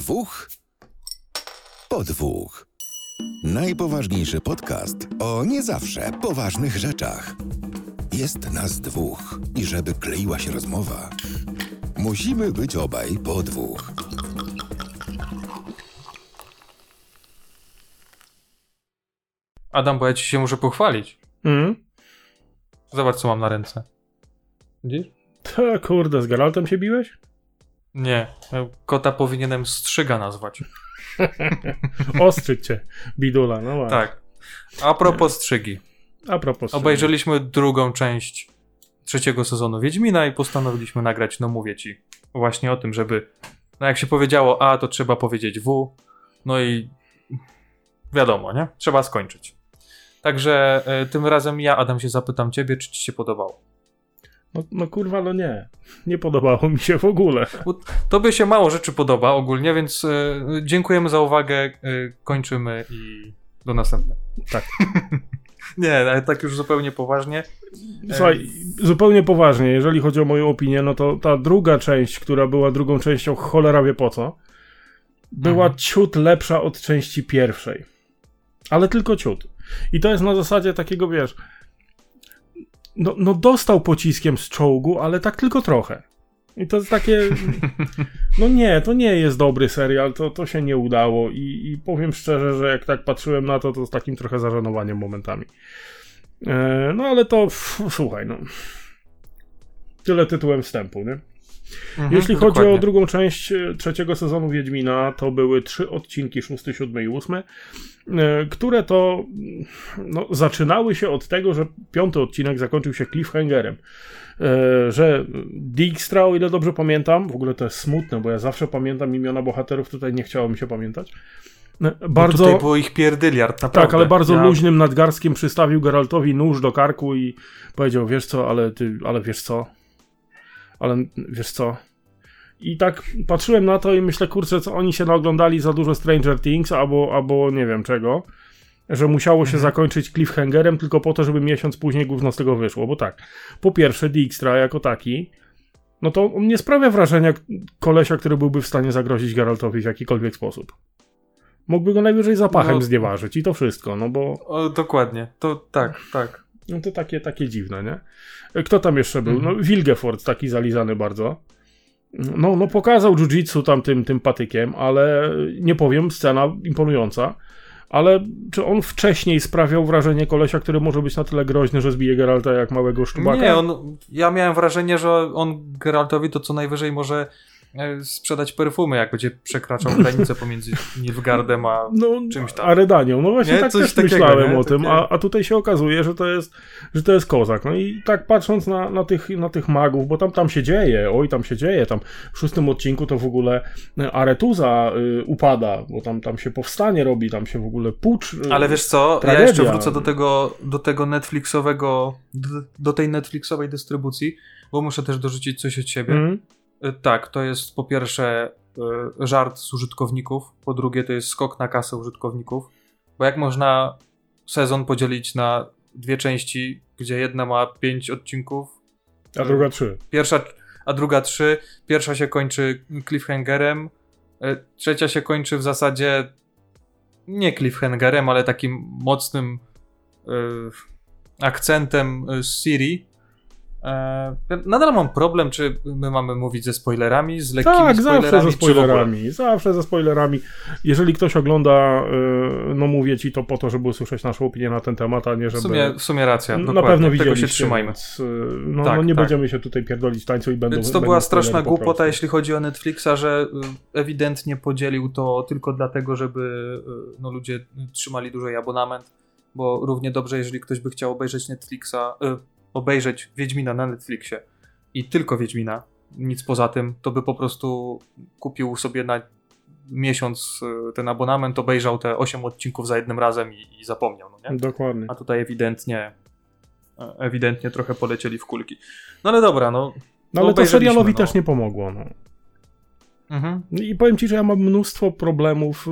dwóch po dwóch. Najpoważniejszy podcast o nie zawsze poważnych rzeczach. Jest nas dwóch i żeby kleiła się rozmowa, musimy być obaj po dwóch. Adam, bo ja ci się muszę pochwalić. Mhm. Zobacz, co mam na ręce. Widzisz? To kurde, z Geraltem się biłeś? Nie. Kota powinienem strzyga nazwać. Ostrzyć cię, bidula, no ładnie. Tak. A propos strzygi. A propos. Obejrzeliśmy drugą część trzeciego sezonu Wiedźmina i postanowiliśmy nagrać, no mówię ci, właśnie o tym, żeby, no jak się powiedziało A, to trzeba powiedzieć W, no i wiadomo, nie? Trzeba skończyć. Także y, tym razem ja, Adam, się zapytam ciebie, czy ci się podobało. No, no kurwa, no nie. Nie podobało mi się w ogóle. Tobie się mało rzeczy podoba ogólnie, więc y, dziękujemy za uwagę, y, kończymy i do następnego. Tak. nie, ale tak już zupełnie poważnie. Słuchaj, zupełnie poważnie, jeżeli chodzi o moją opinię, no to ta druga część, która była drugą częścią cholera wie po co, była mhm. ciut lepsza od części pierwszej. Ale tylko ciut. I to jest na zasadzie takiego, wiesz, no, no dostał pociskiem z czołgu, ale tak tylko trochę. I to jest takie. No nie, to nie jest dobry serial, to, to się nie udało. I, I powiem szczerze, że jak tak patrzyłem na to, to z takim trochę zażenowaniem momentami. E, no ale to słuchaj, no. Tyle tytułem wstępu, nie? Mhm, Jeśli chodzi dokładnie. o drugą część e, trzeciego sezonu Wiedźmina, to były trzy odcinki, szósty, siódmy i ósmy, e, które to no, zaczynały się od tego, że piąty odcinek zakończył się cliffhangerem. E, że Dijkstra, o ile dobrze pamiętam, w ogóle to jest smutne, bo ja zawsze pamiętam imiona bohaterów, tutaj nie chciało mi się pamiętać. Bardzo, tutaj było ich pierdyliard, naprawdę. Tak, ale bardzo ja... luźnym nadgarstkiem przystawił Geraltowi nóż do karku i powiedział, wiesz co, ale ty, ale wiesz co, ale wiesz co. I tak patrzyłem na to i myślę, kurczę, co oni się naoglądali za dużo Stranger Things albo, albo nie wiem czego, że musiało się mhm. zakończyć cliffhangerem tylko po to, żeby miesiąc później gówno z tego wyszło. Bo tak, po pierwsze, Dijkstra jako taki, no to on nie sprawia wrażenia kolesia, który byłby w stanie zagrozić Geraltowi w jakikolwiek sposób. Mógłby go najwyżej zapachem no, znieważyć i to wszystko, no bo... O, dokładnie, to tak, tak. No to takie, takie dziwne, nie? Kto tam jeszcze był? No, Wilgefort, taki zalizany bardzo. No, no pokazał jiu-jitsu tam tym, tym patykiem, ale nie powiem, scena imponująca. Ale czy on wcześniej sprawiał wrażenie kolesia, który może być na tyle groźny, że zbije Geralta jak małego szczubaka? Nie, on, ja miałem wrażenie, że on Geraltowi to co najwyżej może E, sprzedać perfumy, jak będzie przekraczał granicę pomiędzy Nilfgaardem a no, czymś tam. A Redanią. No właśnie nie? tak Coś też takiego, myślałem nie? o tym, a, a tutaj się okazuje, że to jest, że to jest kozak. No i tak patrząc na, na, tych, na tych magów, bo tam, tam się dzieje, oj tam się dzieje, tam w szóstym odcinku to w ogóle e, Aretuza y, upada, bo tam, tam się powstanie robi, tam się w ogóle pucz. Y, Ale wiesz co, tragedia. ja jeszcze wrócę do tego, do tego Netflixowego, do, do tej Netflixowej dystrybucji, bo muszę też dorzucić coś od siebie. Mm. Y, tak, to jest po pierwsze y, żart z użytkowników, po drugie to jest skok na kasę użytkowników, bo jak można sezon podzielić na dwie części, gdzie jedna ma pięć odcinków, a druga trzy. Pierwsza, a druga trzy. Pierwsza się kończy cliffhangerem, y, trzecia się kończy w zasadzie nie cliffhangerem, ale takim mocnym akcentem z Siri, E, nadal mam problem, czy my mamy mówić ze spoilerami, z lekkimi tak, spoilerami. zawsze ze spoilerami. Zawsze ze spoilerami. Jeżeli ktoś ogląda, e, no mówię ci to po to, żeby usłyszeć naszą opinię na ten temat, a nie żeby... W sumie, w sumie racja, Na dokładnie. pewno Tego się trzymajmy. Więc, e, no, tak, no, nie tak. będziemy się tutaj pierdolić tańcu i będą... Więc to była straszna głupota, jeśli chodzi o Netflixa, że ewidentnie podzielił to tylko dlatego, żeby no, ludzie trzymali dłużej abonament, bo równie dobrze, jeżeli ktoś by chciał obejrzeć Netflixa, obejrzeć Wiedźmina na Netflixie i tylko Wiedźmina, nic poza tym, to by po prostu kupił sobie na miesiąc e, ten abonament, obejrzał te 8 odcinków za jednym razem i, i zapomniał, no nie? Dokładnie. A tutaj ewidentnie e, ewidentnie trochę polecieli w kulki. No ale dobra, no. No ale to serialowi no. też nie pomogło, no. Mhm. I powiem ci, że ja mam mnóstwo problemów.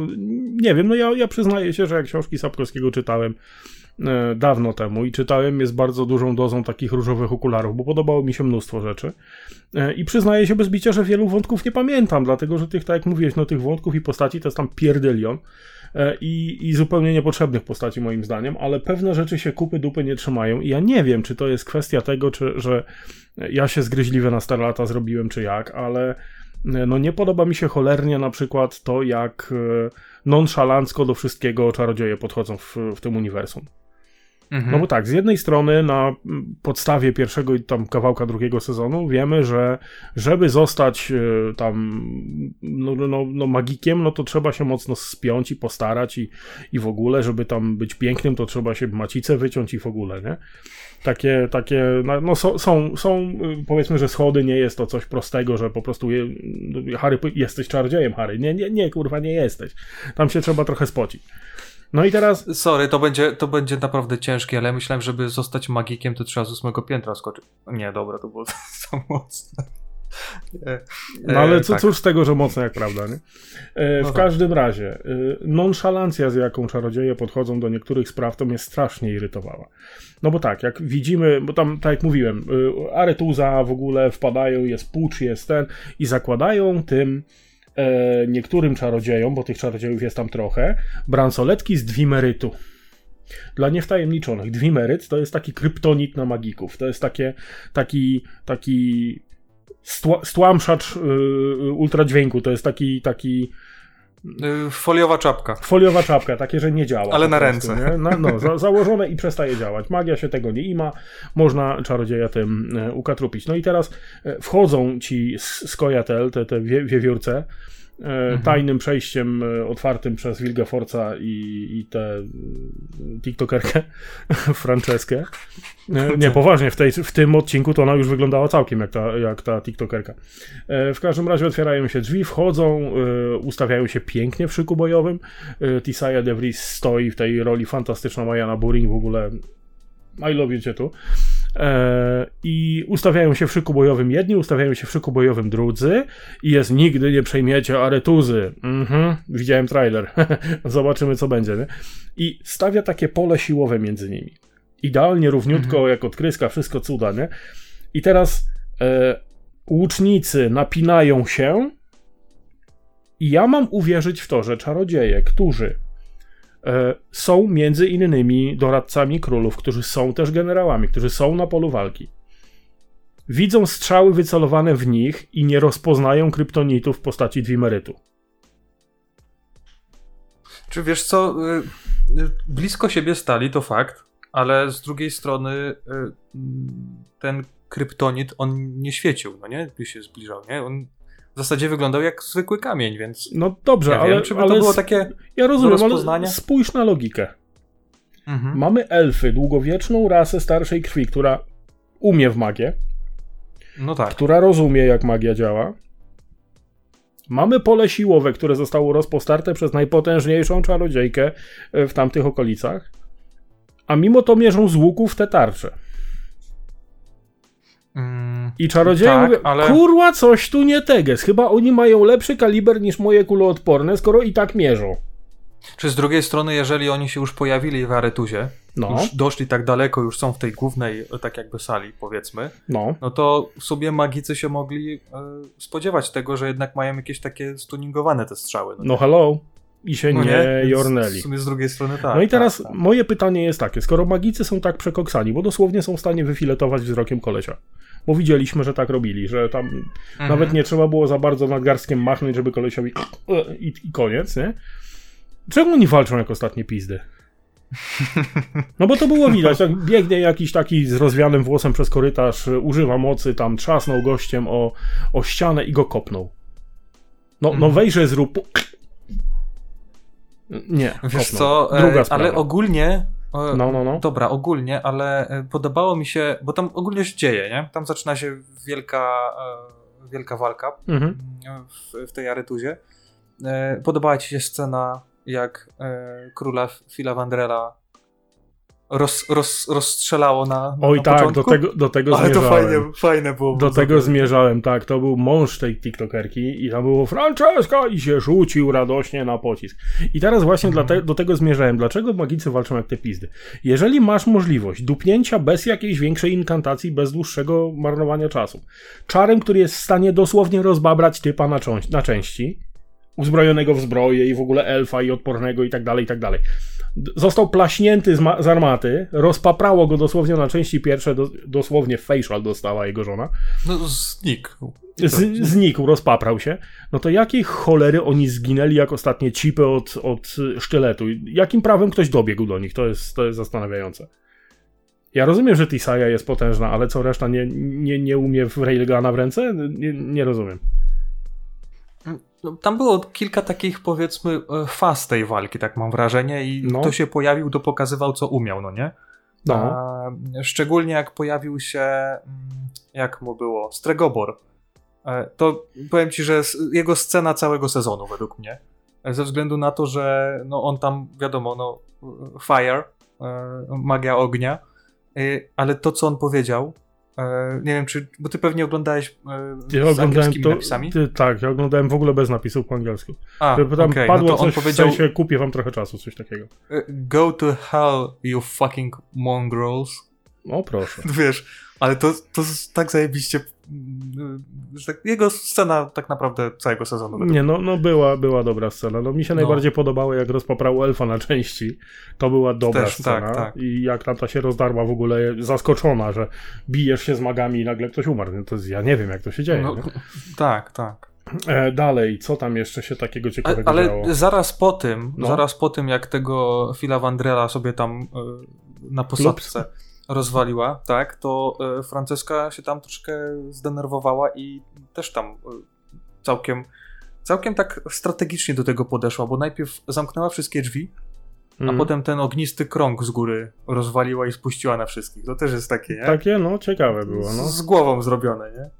Nie wiem, no ja, ja przyznaję się, że jak książki Sapkowskiego czytałem, e, dawno temu i czytałem je z bardzo dużą dozą takich różowych okularów, bo podobało mi się mnóstwo rzeczy. E, I przyznaję się bez bicia, że wielu wątków nie pamiętam, dlatego że tych, tak jak mówiłeś, no tych wątków i postaci to jest tam pierdylion. E, I, i zupełnie niepotrzebnych postaci moim zdaniem, ale pewne rzeczy się kupy dupy nie trzymają i ja nie wiem, czy to jest kwestia tego, czy, że ja się zgryźliwe na stare lata zrobiłem, czy jak, ale no nie podoba mi się cholernie na przykład to, jak nonszalancko do wszystkiego czarodzieje podchodzą w, w tym uniwersum. Mhm. No bo tak, z jednej strony na podstawie pierwszego i tam kawałka drugiego sezonu wiemy, że żeby zostać e, tam no, no, no, magikiem, no to trzeba się mocno spiąć i postarać i, i w ogóle, żeby tam być pięknym, to trzeba się macicę wyciąć i w ogóle, nie? Takie, takie, no, no są, są, są, y, powiedzmy, że schody nie jest to coś prostego, że po prostu je, Harry, jesteś czarodziejem, Harry. Nie, nie, nie, kurwa, nie jesteś. Tam się trzeba trochę spocić. No i teraz. Sorry, to będzie, to będzie naprawdę ciężkie, ale myślałem, żeby zostać magikiem, to trzeba z ósmego piętra skoczyć. Nie, dobra, to było za mocne. No ale co, tak. cóż z tego, że mocno jak prawda, nie? E, w no tak. każdym razie, e, nonszalancja, z jaką czarodzieje podchodzą do niektórych spraw, to mnie strasznie irytowała. No bo tak, jak widzimy, bo tam, tak jak mówiłem, e, aretuza w ogóle wpadają, jest pucz, jest ten i zakładają tym e, niektórym czarodziejom, bo tych czarodziejów jest tam trochę, bransoletki z dwimerytu. Dla niewtajemniczonych, dwimeryt to jest taki kryptonit na magików. To jest takie, taki, taki stłamszacz yy, ultradźwięku. To jest taki, taki y, Foliowa czapka. Foliowa czapka, takie, że nie działa. Ale na prostu, ręce. Nie? Na, no, za, założone i przestaje działać. Magia się tego nie ima, można czarodzieja tym ukatrupić. No i teraz wchodzą ci skojatel, te, te wie, wiewiórce, mhm. tajnym przejściem e, otwartym przez Wilgeforca i, i tę TikTokerkę Franceskę. E, nie, poważnie, w, tej, w tym odcinku to ona już wyglądała całkiem jak ta, jak ta TikTokerka. W każdym razie otwierają się drzwi, wchodzą, ustawiają się pięknie w szyku bojowym. Tisaya DeVries stoi w tej roli fantastyczna Majana Buring, w ogóle I love you, tu. E, I ustawiają się w szyku bojowym jedni, ustawiają się w szyku bojowym drudzy i jest nigdy nie przejmiecie aretuzy. Mhm, widziałem trailer. Zobaczymy co będzie, nie? I stawia takie pole siłowe między nimi. Idealnie równiutko, mhm. jak odkryska, wszystko cuda, nie? I teraz e, łucznicy napinają się i ja mam uwierzyć w to, że czarodzieje, którzy są między innymi doradcami królów, którzy są też generałami, którzy są na polu walki. Widzą strzały wycelowane w nich i nie rozpoznają kryptonitów w postaci dwimerytu. Czy wiesz co, y, y, blisko siebie stali, to fakt, ale z drugiej strony y, ten kryptonit, on nie świecił, no nie? Gdy się zbliżał, nie? On w zasadzie wyglądał jak zwykły kamień, więc. No dobrze, ja ale. Wiem, czy ale to było takie. Ja rozumiem, ale spójrz na logikę. Mhm. Mamy elfy, długowieczną rasę starszej krwi, która umie w magię. No tak. Która rozumie, jak magia działa. Mamy pole siłowe, które zostało rozpostarte przez najpotężniejszą czarodziejkę e, w tamtych okolicach. A mimo to mierzą z łuków te tarcze. Mm, I czarodzieje tak, mówią, ale... kurwa, coś tu nie teges. Chyba oni mają lepszy kaliber niż moje kuloodporne, skoro i tak mierzą. Czy z drugiej strony, jeżeli oni się już pojawili w Aretuzie, no. już doszli tak daleko, już są w tej głównej, tak jakby sali, powiedzmy, no, no to sobie magicy się mogli e, spodziewać tego, że jednak mają jakieś takie stuningowane te strzały. No, no hello. I się no nie, nie jornęli. W sumie z drugiej strony tak. No i teraz tak, tak. moje pytanie jest takie, skoro magicy są tak przekoksani, bo dosłownie są w stanie wyfiletować wzrokiem kolesia, bo widzieliśmy, że tak robili, że tam mhm. nawet nie trzeba było za bardzo nadgarstkiem machnąć, żeby kolesiowi i, i koniec, nie? Czemu oni walczą jak ostatnie pizdy? No bo to było widać, tak biegnie jakiś taki z rozwianym włosem przez korytarz, używa mocy, tam trzasnął gościem o, o ścianę i go kopnął. No, no mhm. wejrze zrób. Nie. Wiesz co, Druga e, sprawa. ale ogólnie no, no, no. Dobra, ogólnie, ale e, podobało mi się, bo tam ogólnie się dzieje, nie? Tam zaczyna się wielka, e, wielka walka mhm. w, w, tej aretuzie. Podobała ci się scena, jak króla Phila Vandrela roz, roz, rozstrzelało na, na Oj na tak, do początku. tego, do tego Ale to zmierzałem. fajnie, fajne było. Do tego zmierzałem, tak. To był mąż tej TikTokerki i tam było Francesca i się rzucił radośnie na pocisk. I teraz właśnie Mhm. dlate, do tego zmierzałem. Dlaczego magicy walczą jak te pizdy? Jeżeli masz możliwość dupnięcia bez jakiejś większej inkantacji, bez dłuższego marnowania czasu, czarem, który jest w stanie dosłownie rozbabrać typa na, cząś- na części, uzbrojonego w zbroję i w ogóle elfa i odpornego i tak dalej, i tak dalej. Został plaśnięty z, z armaty, rozpaprało go dosłownie na części pierwsze, do- dosłownie facial dostała jego żona, No, znikł. z, znikł, rozpaprał się, no to jakiej cholery oni zginęli jak ostatnie cipy od, od sztyletu? Jakim prawem ktoś dobiegł do nich? To jest, to jest zastanawiające. Ja rozumiem, że Tisaya jest potężna, ale co reszta nie, nie, nie umie w Railguna w ręce? Nie, nie rozumiem. No, Tam było kilka takich, powiedzmy, e, faz tej walki, tak mam wrażenie, i No. kto się pojawił, to pokazywał, co umiał, no nie? No. A, szczególnie jak pojawił się, mm, jak mu było, Stregobor. E, To powiem ci, że jego scena całego sezonu, według mnie. E, Ze względu na to, że no, on tam, wiadomo, no, fire, magia ognia, ale to, co on powiedział, nie wiem, czy, bo ty pewnie oglądałeś e, Ja z oglądałem angielskimi to. napisami. Ty, tak, ja oglądałem w ogóle bez napisów po angielsku. A, tam okej, padło no to on coś powiedział, w sensie, kupię wam trochę czasu, coś takiego. e, go to hell, you fucking mongrels. O proszę. Wiesz, ale to, to jest tak zajebiście. tak, jego scena tak naprawdę całego sezonu. Nie, no, no była, była dobra scena. No mi się No. najbardziej podobało, jak rozpaprało elfa na części. To była dobra Też, scena. tak, tak. I jak tam ta się rozdarła w ogóle zaskoczona, że bijesz się z magami i nagle ktoś umarł. No to jest, ja nie wiem, jak to się dzieje. No, tak, tak. E, dalej, co tam jeszcze się takiego ciekawego ale działo? zaraz po tym, No. zaraz po tym, jak tego Phila Vandrella sobie tam y, na posadzce rozwaliła, tak, to y, Franceska się tam troszkę zdenerwowała i też tam y, całkiem, całkiem tak strategicznie do tego podeszła, bo najpierw zamknęła wszystkie drzwi, a Mm. potem ten ognisty krąg z góry rozwaliła i spuściła na wszystkich. To też jest takie, nie? Takie, no, ciekawe było, no. Z, z głową zrobione, nie?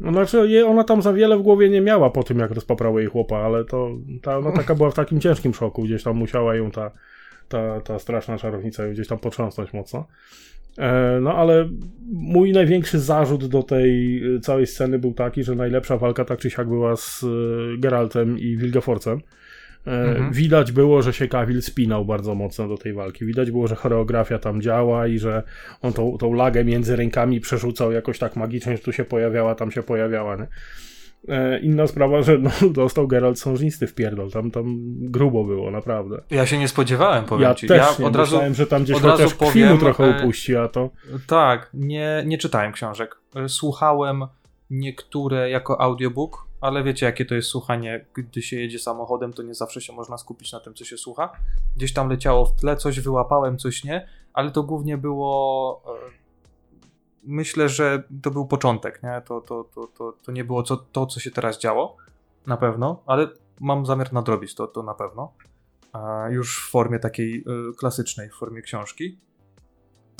no znaczy, ona tam za wiele w głowie nie miała po tym, jak rozpaprało jej chłopa, ale to, ta, ona taka była w takim ciężkim szoku, gdzieś tam musiała ją ta, ta, ta straszna czarownica ją gdzieś tam potrząsnąć mocno. E, No ale mój największy zarzut do tej y, całej sceny był taki, że najlepsza walka tak czy siak była z y, Geraltem i Wilgeforcem. E, Mhm. Widać było, że się Kawil spinał bardzo mocno do tej walki. Widać było, że choreografia tam działa i że on tą, tą lagę między rękami przerzucał jakoś tak magicznie, że tu się pojawiała, tam się pojawiała. Nie? E, Inna sprawa, że no, dostał Geralt sążnisty w pierdol. Tam, tam grubo było, naprawdę. Ja się nie spodziewałem, powiem Ja ci. też ja nie od razu, myślałem, że tam gdzieś od chociaż powiem, trochę e, upuści, a to... Tak, nie, nie czytałem książek. E, Słuchałem niektóre jako audiobook, ale wiecie, jakie to jest słuchanie, gdy się jedzie samochodem, to nie zawsze się można skupić na tym, co się słucha. Gdzieś tam leciało w tle, coś wyłapałem, coś nie, ale to głównie było. Myślę, że to był początek, nie? To, to, to, to, to nie było co, to, co się teraz działo, na pewno, ale mam zamiar nadrobić to, to na pewno. Już w formie takiej e, klasycznej, w formie książki.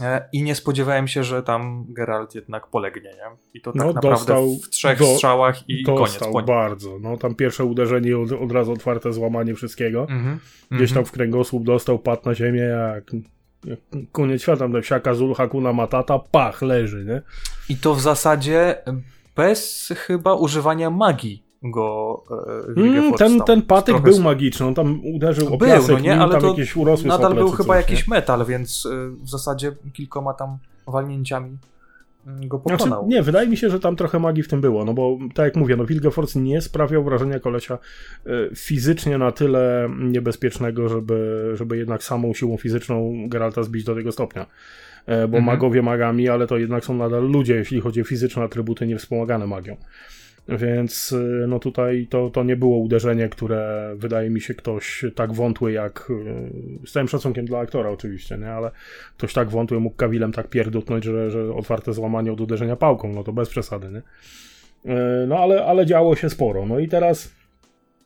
E, I nie spodziewałem się, że tam Geralt jednak polegnie, nie? I to tak No, naprawdę dostał w trzech do- strzałach i koniec Dostał po nim. bardzo. No tam pierwsze uderzenie od, od razu otwarte złamanie wszystkiego. Mhm, Gdzieś tam mhm. w kręgosłup dostał, padł na ziemię jak koniec świata. Tam wsiaka Zul Hakuna Matata, pach, leży, nie? I to w zasadzie bez chyba używania magii go e, Mm, ten, ten patyk trochę był magiczny, on tam uderzył o Był, piasek, no nie, nim ale tam jakieś urosły Nadal był chyba coś, jakiś metal, więc e, w zasadzie kilkoma tam walnięciami go Znaczy, pokonał. nie, wydaje mi się, że tam trochę magii w tym było, no bo tak jak mówię, no Wilgefortz nie sprawiał wrażenia kolesia e, fizycznie na tyle niebezpiecznego, żeby, żeby jednak samą siłą fizyczną Geralta zbić do tego stopnia. E, Bo Mhm. magowie magami, ale to jednak są nadal ludzie, jeśli chodzi o fizyczne atrybuty niewspomagane magią. Więc e, no tutaj to, to nie było uderzenie, które wydaje mi się ktoś tak wątły jak, e, z całym szacunkiem dla aktora oczywiście, nie? ale ktoś tak wątły mógł kawilem tak pierdutnąć, że, że otwarte złamanie od uderzenia pałką, no to bez przesady, nie? E, No ale, ale działo się sporo. No i teraz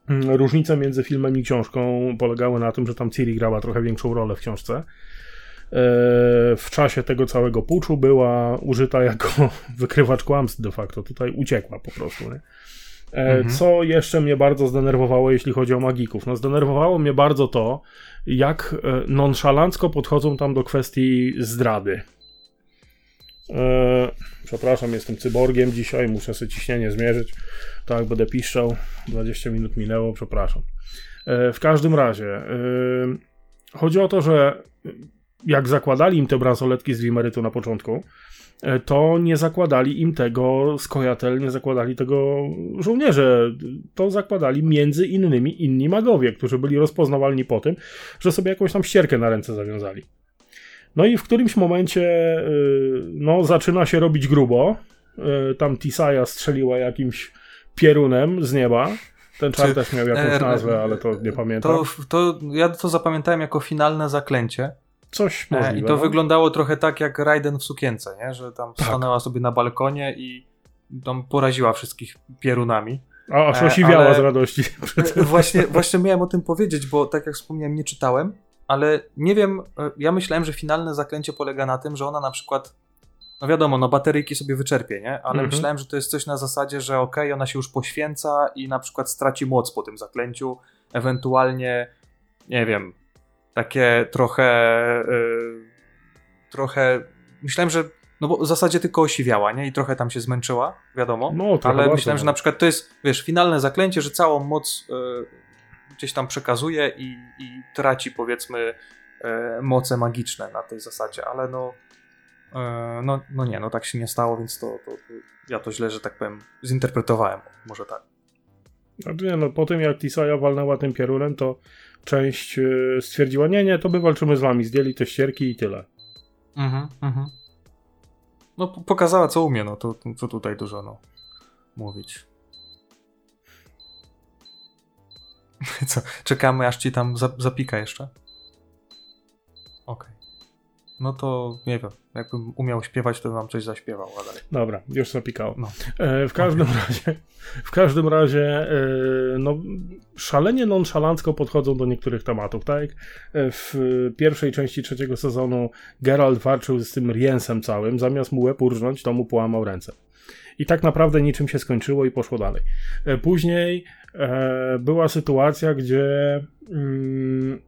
mm, różnice między filmem i książką polegały na tym, że tam Ciri grała trochę większą rolę w książce. E, W czasie tego całego puczu była użyta jako wykrywacz kłamstw de facto. Tutaj uciekła po prostu, nie? E, Mhm. Co jeszcze mnie bardzo zdenerwowało, jeśli chodzi o magików? No, zdenerwowało mnie bardzo to, jak e, nonszalancko podchodzą tam do kwestii zdrady. E, przepraszam, jestem cyborgiem dzisiaj, muszę sobie ciśnienie zmierzyć. Tak, będę piszczał. 20 minut minęło, przepraszam. E, w każdym razie, e, chodzi o to, że jak zakładali im te bransoletki z Wimerytu na początku, e, to nie zakładali im tego skojatel, nie zakładali tego żołnierze. To zakładali między innymi inni magowie, którzy byli rozpoznawalni po tym, że sobie jakąś tam ścierkę na ręce zawiązali. No i w którymś momencie y, no, zaczyna się robić grubo. Y, Tam Tisaya strzeliła jakimś pierunem z nieba. Ten czar też miał jakąś nazwę, ale to nie pamiętam. To, to ja to zapamiętałem jako finalne zaklęcie. Coś możliwe. I to no. wyglądało trochę tak jak Raiden w sukience, nie? że tam Tak. stanęła sobie na balkonie i tam poraziła wszystkich pierunami. A aż e, osiwiała ale- z radości. E, Właśnie, właśnie miałem o tym powiedzieć, bo tak jak wspomniałem, nie czytałem, ale nie wiem, e, ja myślałem, że finalne zaklęcie polega na tym, że ona na przykład, no wiadomo, no bateryjki sobie wyczerpie, nie? Ale Mhm. myślałem, że to jest coś na zasadzie, że okej, ona się już poświęca i na przykład straci moc po tym zaklęciu, ewentualnie, nie wiem, takie trochę, e, trochę, myślałem, że no bo w zasadzie tylko osiwiała, nie? I trochę tam się zmęczyła, wiadomo. No, ale bardzo myślałem, że nawet. na przykład to jest, wiesz, finalne zaklęcie, że całą moc e, gdzieś tam przekazuje i, i traci, powiedzmy, e, moce magiczne na tej zasadzie, ale no, e, no, no nie, no tak się nie stało, więc to, to, to ja to źle, że tak powiem, zinterpretowałem, może tak. Znaczy nie, no, po tym jak Tisaya walnęła tym piorunem, to część y, stwierdziła, nie, nie, to my walczymy z wami, zdjęli te ścierki i tyle. Mhm, mhm. No pokazała, co umie, no to, to tutaj dużo, no, mówić. Co, czekamy, aż ci tam za, zapika jeszcze? Okej. No to nie wiem, jakbym umiał śpiewać, to bym wam coś zaśpiewał, ale... Dobra, już zapikało. No. E, w każdym razie, w każdym razie, e, no, szalenie nonszalancko podchodzą do niektórych tematów, tak? e, W pierwszej części trzeciego sezonu Geralt walczył z tym Riensem całym, zamiast mu łeb urżnąć, to mu połamał ręce. I tak naprawdę niczym się skończyło i poszło dalej. E, Później e, była sytuacja, gdzie mm,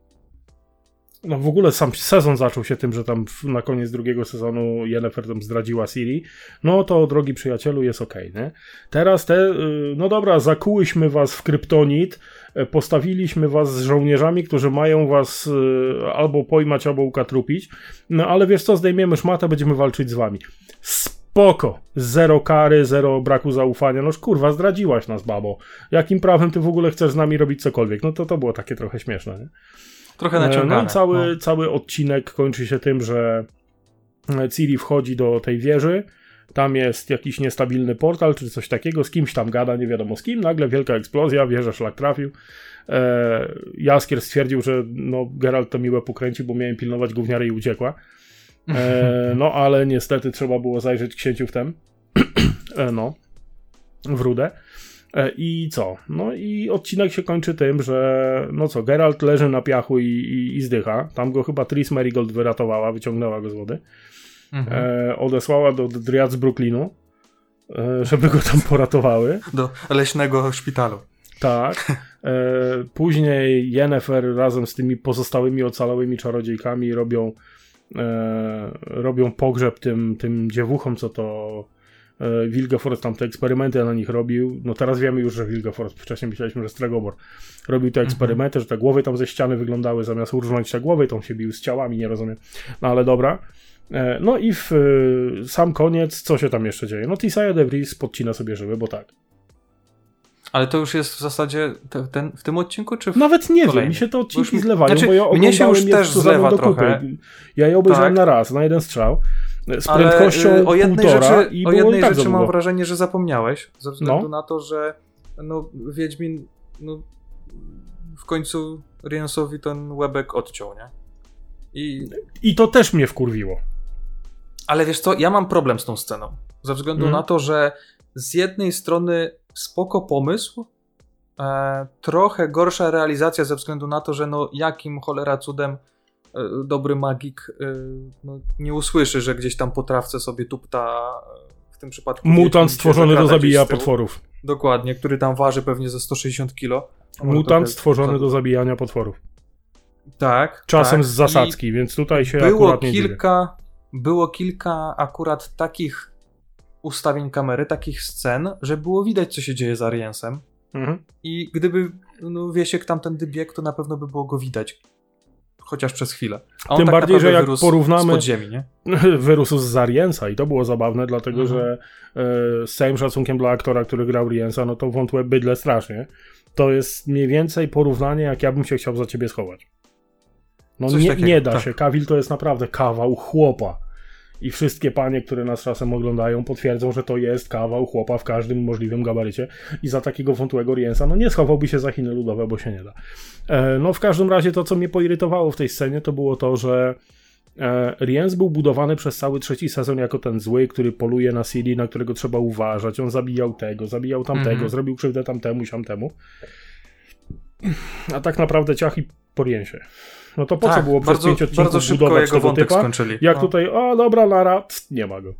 no w ogóle sam sezon zaczął się tym, że tam na koniec drugiego sezonu Yennefer tam zdradziła Ciri. No to drogi przyjacielu jest okej, nie? Teraz te, y, no dobra, zakułyśmy was w kryptonit, e, postawiliśmy was z żołnierzami, którzy mają was y, albo pojmać, albo ukatrupić, no ale wiesz co, zdejmiemy szmatę, będziemy walczyć z wami. Spoko! Zero kary, zero braku zaufania. Noż kurwa, zdradziłaś nas, babo. Jakim prawem ty w ogóle chcesz z nami robić cokolwiek? No to to było takie trochę śmieszne, nie? Trochę naciągane. No i cały, no. cały odcinek kończy się tym, że e, Ciri wchodzi do tej wieży. Tam jest jakiś niestabilny portal, czy coś takiego, z kimś tam gada, nie wiadomo z kim. Nagle wielka eksplozja, wieża szlak trafił. E, Jaskier stwierdził, że no, Geralt to miłe pokręci, bo miałem pilnować gówniary i uciekła. E, no ale niestety trzeba było zajrzeć księciu w tem. e, no, w rudę. E, I co? No i odcinek się kończy tym, że no co, Geralt leży na piachu i, i, i zdycha. Tam go chyba Tris Marigold wyratowała, wyciągnęła go z wody. Mhm. E, odesłała do Driad z Brooklynu, e, żeby go tam poratowały. Do leśnego szpitalu. Tak. E, później Yennefer razem z tymi pozostałymi ocalałymi czarodziejkami robią, e, robią pogrzeb tym, tym dziewuchom, co to Wilgefortz tam te eksperymenty na nich robił. No teraz wiemy już, że Wilgefortz, wcześniej myśleliśmy, że Stregobor robił te eksperymenty, że te głowy tam ze ściany wyglądały, zamiast urżnąć te głowy, to on się bił z ciałami, nie rozumiem. No ale dobra. E, no i w e, sam koniec, co się tam jeszcze dzieje? No Tisaya de Vries podcina sobie żyły, bo tak. Ale to już jest w zasadzie te, ten, w tym odcinku, czy w... Nawet nie wiem, Kolejny. mi się te odcinki Bo już zlewają, znaczy, bo ja mnie się już też zlewa do kupy. trochę. Ja je obejrzałem Tak. na raz, na jeden strzał, z Ale, prędkością y, o jednej półtora rzeczy, i o jednej tak rzeczy mam wrażenie, że zapomniałeś, ze względu No. na to, że no, Wiedźmin no, w końcu Riensowi ten łebek odciął, nie? I, I to też mnie wkurwiło. ale wiesz co, ja mam problem z tą sceną, ze względu Mhm. na to, że z jednej strony spoko pomysł, e, trochę gorsza realizacja ze względu na to, że no jakim cholera cudem dobry magik e, no, nie usłyszy, że gdzieś tam po trawce sobie tupta e, w tym przypadku Mutant stworzony do zakrada gdzieś zabija z tyłu. potworów. Dokładnie, który tam waży pewnie ze 160 kilo. Mutant stworzony do zabijania potworów. Tak. Czasem tak. z zasadzki, I więc tutaj się było akurat nie kilka, dziwię. Było kilka akurat takich ustawień kamery, takich scen, że było widać, co się dzieje z Ariensem. Mhm. I gdyby no, Wiesiek tamtędy biegł, to na pewno by było go widać. Chociaż przez chwilę. A Tym tak bardziej, że jak porównamy. Z ziemi, nie? Wyrósł z Ariensa i to było zabawne, dlatego Mhm. że e, z całym szacunkiem dla aktora, który grał Riensa, no to wątłe bydle strasznie. To jest mniej więcej porównanie, jak ja bym się chciał za ciebie schować. No nie, nie da tak. się. Kawil to jest naprawdę kawał chłopa. I wszystkie panie, które nas czasem oglądają, potwierdzą, że to jest kawał chłopa w każdym możliwym gabarycie. I za takiego wątłego Riensa, no nie schowałby się za Chiny Ludowe, bo się nie da. E, no w każdym razie to, co mnie poirytowało w tej scenie, to było to, że e, Riens był budowany przez cały trzeci sezon jako ten zły, który poluje na Ciri, na którego trzeba uważać. On zabijał tego, zabijał tamtego, Mhm. zrobił krzywdę tamtemu i tamtemu. A tak naprawdę ciach i po Riensie. No to po co tak, było przez bardzo, pięć odcinków bardzo szybko budować jego wątek typa? skończyli. Jak No, tutaj, o dobra, Lara, pst, nie ma go.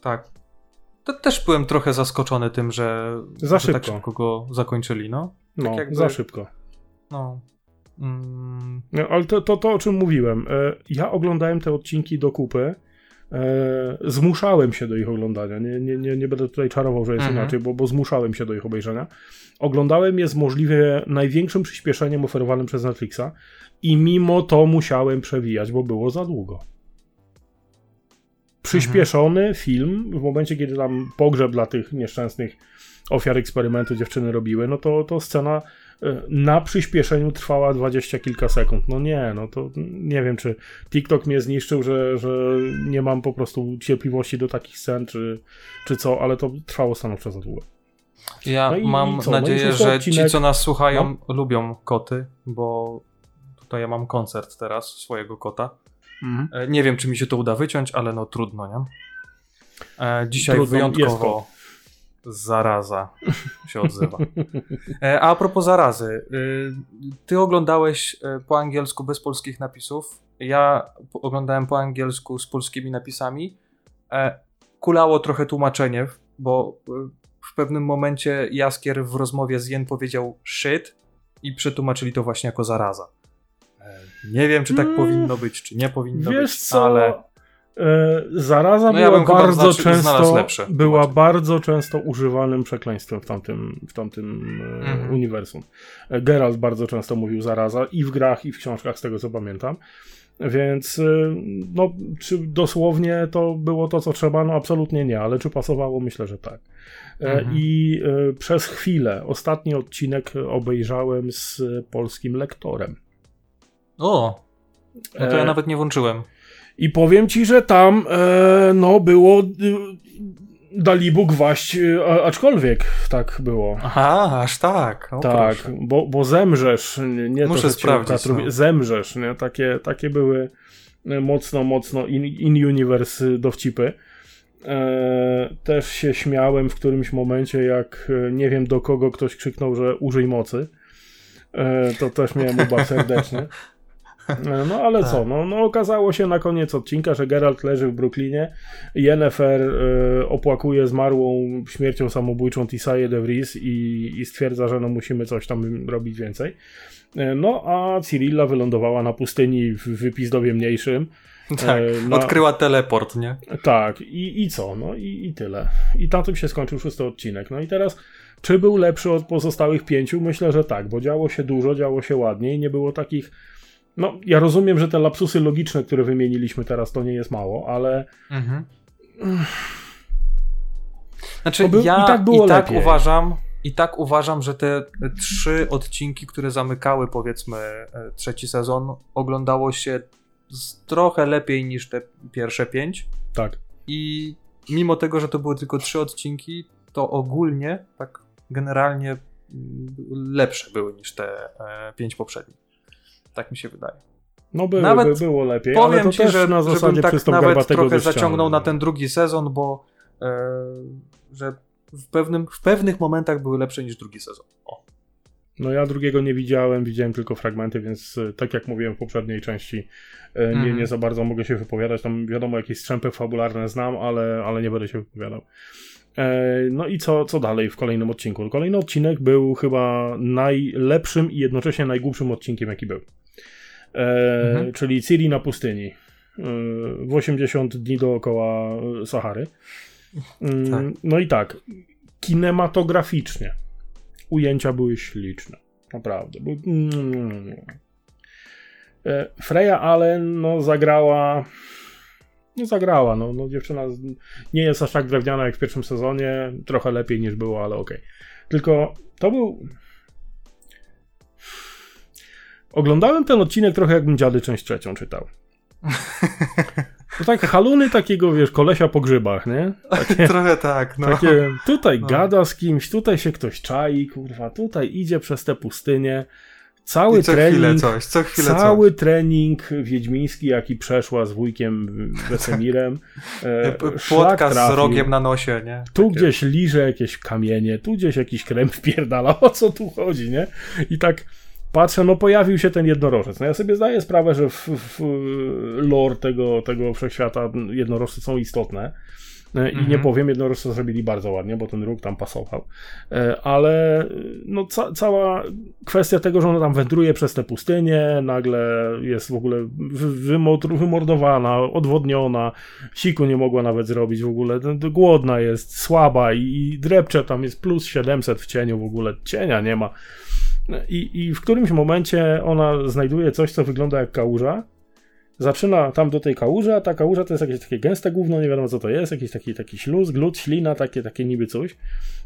Tak. To też byłem trochę zaskoczony tym, że, Za że tak szybko. szybko go zakończyli, no. No, jakby- za szybko. No. Mm, No, ale to, to, to, o czym mówiłem. E, Ja oglądałem te odcinki do kupy. E, zmuszałem się do ich oglądania. Nie, nie, nie, nie będę tutaj czarował, że jest Mhm. inaczej, bo, bo zmuszałem się do ich obejrzenia. Oglądałem je z możliwie największym przyspieszeniem oferowanym przez Netflixa i mimo to musiałem przewijać, bo było za długo. Przyspieszony film, w momencie kiedy tam pogrzeb dla tych nieszczęsnych ofiar eksperymentu dziewczyny robiły, no to, to scena e, na przyspieszeniu trwała dwadzieścia kilka sekund. No nie, no to nie wiem, czy TikTok mnie zniszczył, że, że nie mam po prostu cierpliwości do takich scen, czy, czy co, ale to trwało stanowczo za długo. ja No mam? No nadzieję, szósty że odcinek- ci, co nas słuchają, lubią koty, bo tutaj ja mam koncert teraz swojego kota. E, Nie wiem, czy mi się to uda wyciąć, ale no trudno, nie? E, dzisiaj Trudno, wyjątkowo zaraza się odzywa. E, a propos zarazy, y, ty oglądałeś po angielsku bez polskich napisów. Ja oglądałem po angielsku z polskimi napisami. Kulało trochę tłumaczenie, bo w pewnym momencie Jaskier w rozmowie z Jen powiedział shit i przetłumaczyli to właśnie jako zaraza. Nie wiem, czy tak Mm, powinno być, czy nie powinno Wiesz być, co? ale E, zaraza No ja była bym chyba bardzo znaczy- często lepsze była bardzo często używanym przekleństwem w tamtym, w tamtym Mhm. uniwersum. E, Geralt bardzo często mówił zaraza i w grach, i w książkach, z tego co pamiętam. Więc no, czy dosłownie to było to, co trzeba? No absolutnie nie, ale czy pasowało? Myślę, że tak. Mhm. I przez chwilę ostatni odcinek obejrzałem z polskim lektorem. O, no to ja E, nawet nie włączyłem. I powiem ci, że tam e, no było y, Dalibóg waść, y, a- aczkolwiek tak było. Aha, aż tak. O, tak, proszę. bo, bo zemrzesz, nie, Muszę to, cię sprawdzić, no. zemrzesz, nie? Takie, takie były e, mocno, mocno in- in-universe dowcipy. E, też się śmiałem w którymś momencie, jak e, nie wiem do kogo ktoś krzyknął, że użyj mocy. E, to też miałem ubaw serdecznie. E, No ale Tak. co, no, no okazało się na koniec odcinka, że Geralt leży w Brooklynie, Yennefer e, opłakuje zmarłą śmiercią samobójczą Tisaję de Vries i, i stwierdza, że no musimy coś tam robić więcej. E, No a Cyrilla wylądowała na pustyni w wypizdowie mniejszym. Tak, e, na- odkryła teleport, nie? Tak, i, i co? No i, i tyle. I na tym się skończył szósty odcinek. No i teraz, czy był lepszy od pozostałych pięciu? Myślę, że tak, bo działo się dużo, działo się ładniej, nie było takich. No, ja rozumiem, że te lapsusy logiczne, które wymieniliśmy teraz, to nie jest mało, ale Mhm. Znaczy, był- ja i tak było i tak uważam, i tak uważam, że te trzy odcinki, które zamykały powiedzmy e, trzeci sezon, oglądało się trochę lepiej niż te pierwsze pięć. tak. I mimo tego, że to były tylko trzy odcinki, to ogólnie, tak generalnie mm, lepsze były niż te e, pięć poprzednich. Tak mi się wydaje. No by, Nawet by było lepiej, ale Powiem to ci, też że na zasadzie tak nawet trochę zaciągnął na ten drugi sezon, bo e, że w, pewnym, w pewnych momentach były lepsze niż drugi sezon. O. No ja drugiego nie widziałem, widziałem tylko fragmenty, więc e, tak jak mówiłem w poprzedniej części, e, nie, Mhm. nie za bardzo mogę się wypowiadać. Tam wiadomo, jakieś strzępy fabularne znam, ale, ale nie będę się wypowiadał. E, no i co, co dalej w kolejnym odcinku? Kolejny odcinek był chyba najlepszym i jednocześnie najgłupszym odcinkiem, jaki był. E, mhm. Czyli Ciri na pustyni. E, w 80 dni dookoła Sahary. Mm, tak. No i tak, kinematograficznie ujęcia były śliczne. Naprawdę. Freya Allen no, zagrała no zagrała, no, no dziewczyna nie jest aż tak drewniana jak w pierwszym sezonie, trochę lepiej niż było, ale okej. Okay. Tylko to był... Oglądałem ten odcinek trochę jakbym Dziady część trzecią czytał. To tak haluny takiego, wiesz, kolesia po grzybach, nie? Takie, trochę tak, no. Takie, tutaj no. gada z kimś, tutaj się ktoś czai, kurwa, tutaj idzie przez tę pustynię, Cały co trening, chwilę coś, co chwilę cały coś. trening wiedźmiński, jaki przeszła z wujkiem Wesemirem. E, Płotka z rogiem na nosie, nie? Tu Takie. gdzieś liże jakieś kamienie, tu gdzieś jakiś krem wpierdala, o co tu chodzi, nie? I tak patrzę, no pojawił się ten jednorożec. No ja sobie zdaję sprawę, że w, w lore tego, tego wszechświata jednorożce są istotne. E, I nie mhm. powiem, jednorożce zrobili bardzo ładnie, bo ten róg tam pasował. E, ale no, ca cała kwestia tego, że ona tam wędruje przez te pustynie, nagle jest w ogóle wymordowana, odwodniona, siku nie mogła nawet zrobić w ogóle, głodna jest, słaba i, i drepcze, tam jest plus 700 w cieniu w ogóle, cienia nie ma. I, I w którymś momencie ona znajduje coś, co wygląda jak kałuża, zaczyna tam do tej kałuży, a ta kałuża to jest jakieś takie gęste gówno, nie wiadomo co to jest, jakiś taki, taki śluz, glut, ślina, takie, takie niby coś.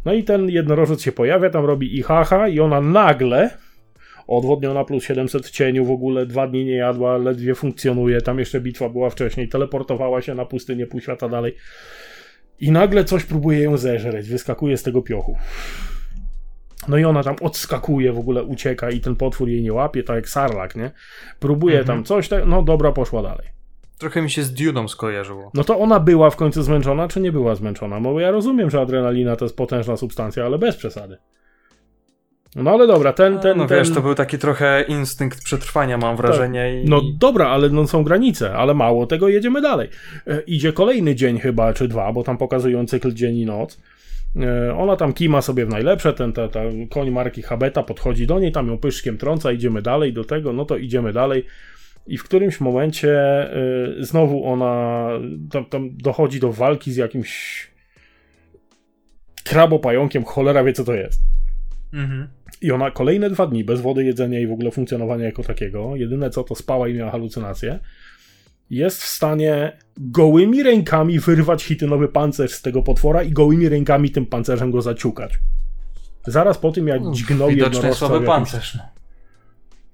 No i ten jednorożec się pojawia, tam robi i haha i ona nagle odwodniona plus 700 w cieniu, w ogóle dwa dni nie jadła, ledwie funkcjonuje, tam jeszcze bitwa była wcześniej, teleportowała się na pustynię pół świata dalej i nagle coś próbuje ją zeżreć, wyskakuje z tego piochu. No i ona tam odskakuje, w ogóle ucieka i ten potwór jej nie łapie, tak jak sarlak, nie? Próbuje mhm. tam coś, tak, no dobra, poszła dalej. Trochę mi się z Duną skojarzyło. No to ona była w końcu zmęczona, czy nie była zmęczona? Bo ja rozumiem, że adrenalina to jest potężna substancja, ale bez przesady. No ale dobra, ten, ten, No ten... wiesz, to był taki trochę instynkt przetrwania, mam wrażenie. Tak. No dobra, ale no są granice, ale mało tego, jedziemy dalej. E, idzie kolejny dzień chyba, czy dwa, bo tam pokazują cykl dzień i noc. E, ona tam kima sobie w najlepsze, ten ta, ta koń marki Habeta podchodzi do niej, tam ją pyszkiem trąca, idziemy dalej do tego, no to idziemy dalej. I w którymś momencie y, znowu ona tam, tam, dochodzi do walki z jakimś krabopająkiem, cholera wie co to jest. Mhm. I ona kolejne dwa dni bez wody, jedzenia i w ogóle funkcjonowania jako takiego, jedyne co to spała i miała halucynacje jest w stanie gołymi rękami wyrwać hitynowy pancerz z tego potwora i gołymi rękami tym pancerzem go zaciukać. Zaraz po tym, jak dźgnął jednorożca... słaby pancerz.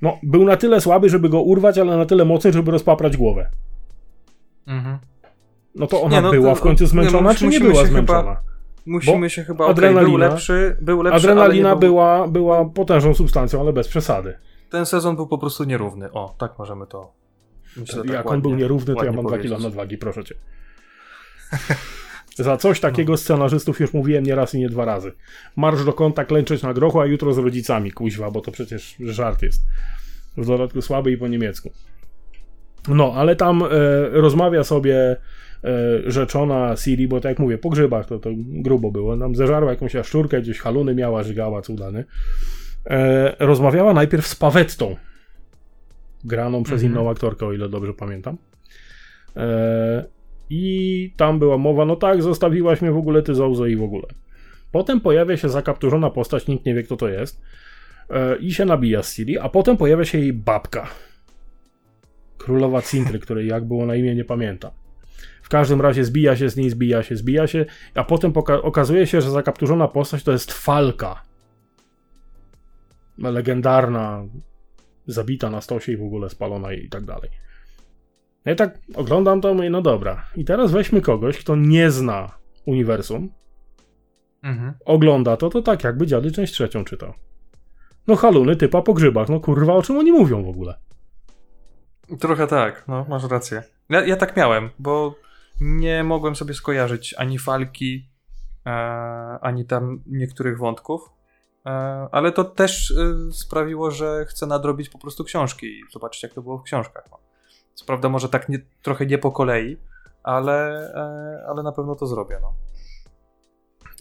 No, był na tyle słaby, żeby go urwać, ale na tyle mocny, żeby rozpaprać głowę. Mhm. No to ona nie, no była to, w końcu zmęczona, nie, czy nie była zmęczona? Chyba, musimy Bo się chyba... Adrenalina, okay, był lepszy, był lepszy, Adrenalina był... była, była potężną substancją, ale bez przesady. Ten sezon był po prostu nierówny. O, tak możemy to Myślę, Jak tak on był nierówny, to ja mam 2 kg nadwagi, proszę cię. Za coś takiego no. scenarzystów już mówiłem nie raz i nie dwa razy. Marsz do kąta, klęczeć na grochu, a jutro z rodzicami, kuźwa, bo to przecież żart jest. W dodatku słaby i po niemiecku. No, ale tam e, rozmawia sobie e, rzeczona Siri, bo tak jak mówię, po grzybach to, to grubo było. Nam zeżarła jakąś jaszczurkę, gdzieś haluny miała, żygała, cudany. E, rozmawiała najpierw z Pawettą, graną przez mhm. inną aktorkę, o ile dobrze pamiętam. E, I tam była mowa, no tak, zostawiłaś mnie w ogóle ty Zouzo i w ogóle. Potem pojawia się zakapturzona postać, nikt nie wie kto to jest. E, I się nabija z Ciri, a potem pojawia się jej babka. Królowa Cintry, której jak było na imię nie pamiętam. W każdym razie zbija się z niej, zbija się, zbija się, a potem okazuje się, że zakapturzona postać to jest Falka. Legendarna zabita na stosie i w ogóle spalona i tak dalej. Ja tak oglądam to i mówię, no dobra. I teraz weźmy kogoś, kto nie zna uniwersum, mhm. ogląda to, to tak jakby dziady część trzecią czytał. No haluny typa po grzybach, no kurwa, o czym oni mówią w ogóle? Trochę tak, no masz rację. Ja, ja tak miałem, bo nie mogłem sobie skojarzyć ani falki, e, ani tam niektórych wątków. E, ale to też e, sprawiło, że chcę nadrobić po prostu książki i zobaczyć, jak to było w książkach. No. Co prawda, może tak nie, trochę nie po kolei, ale, e, ale na pewno to zrobię. No.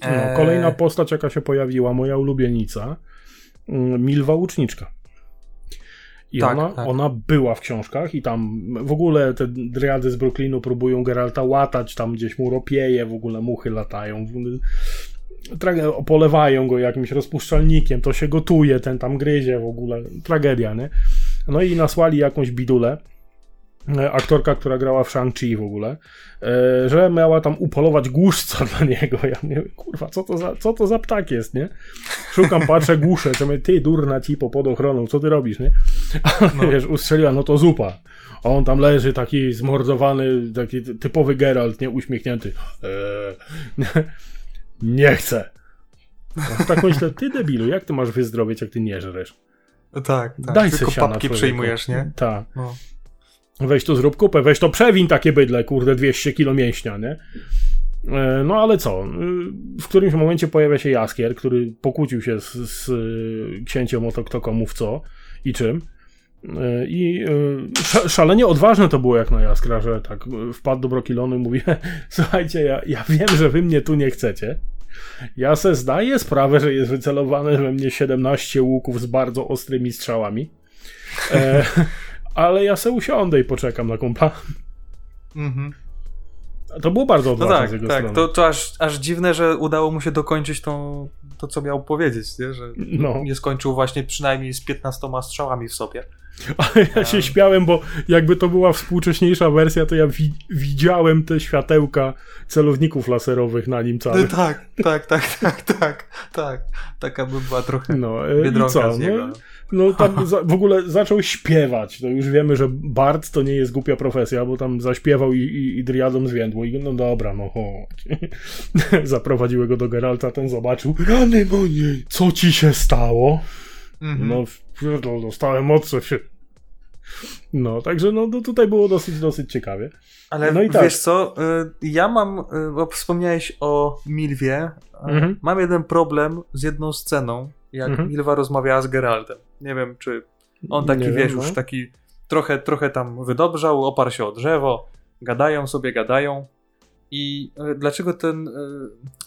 No, kolejna postać, jaka się pojawiła, moja ulubienica, mm, Milwa Łuczniczka. I Tak, ona, tak. ona była w książkach i tam w ogóle te driady z Brooklynu próbują Geralta łatać, tam gdzieś mu ropieje, w ogóle muchy latają. W ogóle Tra- polewają go jakimś rozpuszczalnikiem, to się gotuje, ten tam gryzie w ogóle. Tragedia, nie? No i nasłali jakąś bidulę. e, Aktorka, która grała w Shang-Chi w ogóle, e, że miała tam upolować głuszca dla niego. Ja mówię, kurwa, co to za, co to za ptak jest, nie? Szukam, patrzę, głuszę, co mówię, ty durna cipo pod ochroną, co ty robisz, nie? A wiesz, ustrzeliła, no to zupa. A on tam leży taki zmordowany, taki typowy Geralt, nie? Uśmiechnięty. Eee, nie chcę. A tak myślę, ty debilu, jak ty masz wyzdrowieć, jak ty nie żresz? Tak, tak. Daj Tylko siana, papki człowieku. przejmujesz, nie? Tak. No. Weź to zrób kupę, weź to przewin takie bydle, kurde, 200 kilo mięśnia, nie? E, No ale co? Y, W którymś momencie pojawia się Jaskier, który pokłócił się z, z y, księciem o to, kto komu w co i czym. E, I sz- szalenie odważne to było jak na Jaskra, że tak y, wpadł do Brokilonu i mówi słuchajcie, ja, ja wiem, że wy mnie tu nie chcecie. Ja se zdaję sprawę, że jest wycelowane we mnie 17 łuków z bardzo ostrymi strzałami. E, ale ja se usiądę i poczekam na kumpla. Mhm. To było bardzo No odważne tak, z jego tak. strony. To, to aż, aż dziwne, że udało mu się dokończyć tą, to, co miał powiedzieć, nie? że No. nie skończył właśnie przynajmniej z 15 strzałami w sobie. Ale ja się śmiałem, bo jakby to była współcześniejsza wersja, to ja wi- widziałem te światełka celowników laserowych na nim No, całych. tak, tak, tak, tak, tak, tak. Taka by była trochę No e, biedronka co? z niego. No, no tam za, w ogóle zaczął śpiewać. To już wiemy, że Bart to nie jest głupia profesja, bo tam zaśpiewał i, i, i driadom zwiędło. I no dobra, no chodź. Zaprowadziły go do Geralta, ten zobaczył. Rany moje, co ci się stało? Mhm. No, pierdol, dostałem mocno się. No, także no, no tutaj było dosyć, dosyć ciekawie. Ale no i tak. wiesz co, y, ja mam, y, bo wspomniałeś o Milwie, Mhm. mam jeden problem z jedną sceną, jak Mhm. Milwa rozmawiała z Geraltem. Nie wiem, czy on taki, Nie wiesz, wiem, już no. taki trochę, trochę tam wydobrzał, oparł się o drzewo, gadają sobie, gadają i y, dlaczego ten, y,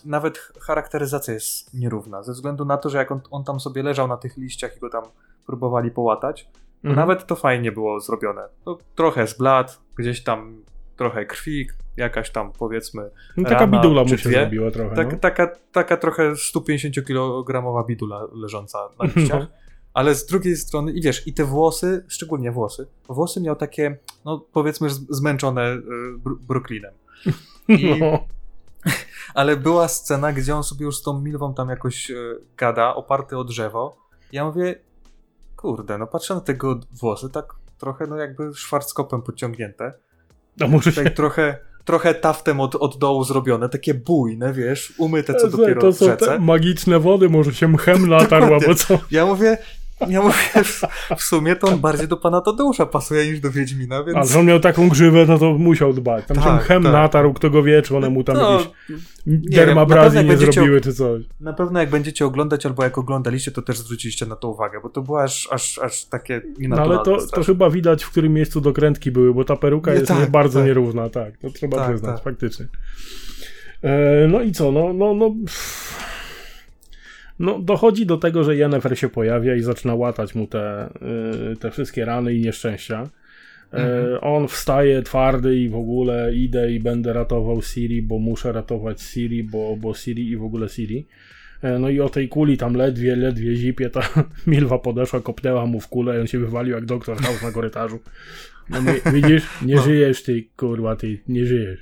nawet charakteryzacja jest nierówna, ze względu na to, że jak on, on tam sobie leżał na tych liściach i go tam próbowali połatać, to Mhm. nawet to fajnie było zrobione. No, trochę zblat, gdzieś tam trochę krwi, jakaś tam powiedzmy No, taka rana bidula mu się zrobiła trochę. tak, no. taka, taka trochę 150-kilogramowa bidula leżąca na liściach. No. Ale z drugiej strony, i wiesz, i te włosy, szczególnie włosy, włosy miał takie, no powiedzmy, zmęczone y, br- Brooklynem. I, No. ale była scena, gdzie on sobie już z tą Milwą tam jakoś e, gada, oparty o drzewo. Ja mówię, kurde, no patrzę na tego włosy, tak trochę no jakby szwarckopem podciągnięte. A może się Tutaj trochę, trochę taftem od, od dołu zrobione, takie bujne, wiesz, umyte co to, dopiero to w są rzece. te magiczne wody, może się mchem natarł, Dokładnie. albo co? Ja mówię, ja mówię, w, sumie to on bardziej do pana Tadeusza pasuje niż do Wiedźmina, więc... Ale że on miał taką grzywę, no to musiał dbać. Tam się Tak, mchem tak. natarł, kto go wie, czy one mu tam No, jakieś jak nie będziecie- zrobiły, czy coś. Na pewno jak będziecie oglądać, albo jak oglądaliście, to też zwróciliście na to uwagę, bo to było aż, aż, aż takie No nienaturalne. ale to, to chyba widać, w którym miejscu dokrętki były, bo ta peruka Nie, jest tak, nie bardzo tak. nierówna, tak. To trzeba Tak, przyznać, tak. faktycznie. E, no i co, no, no, no... pff. No, dochodzi do tego, że Yennefer się pojawia i zaczyna łatać mu te, y, te wszystkie rany i nieszczęścia. E, Mhm. On wstaje twardy i w ogóle idę i będę ratował Siri, bo muszę ratować Siri, bo, bo Siri i w ogóle Siri. E, No i o tej kuli tam ledwie, ledwie zipie, ta Milwa podeszła, kopnęła mu w kulę i on się wywalił jak doktor House na korytarzu. No widzisz, nie No. żyjesz ty, kurwa, ty, nie żyjesz.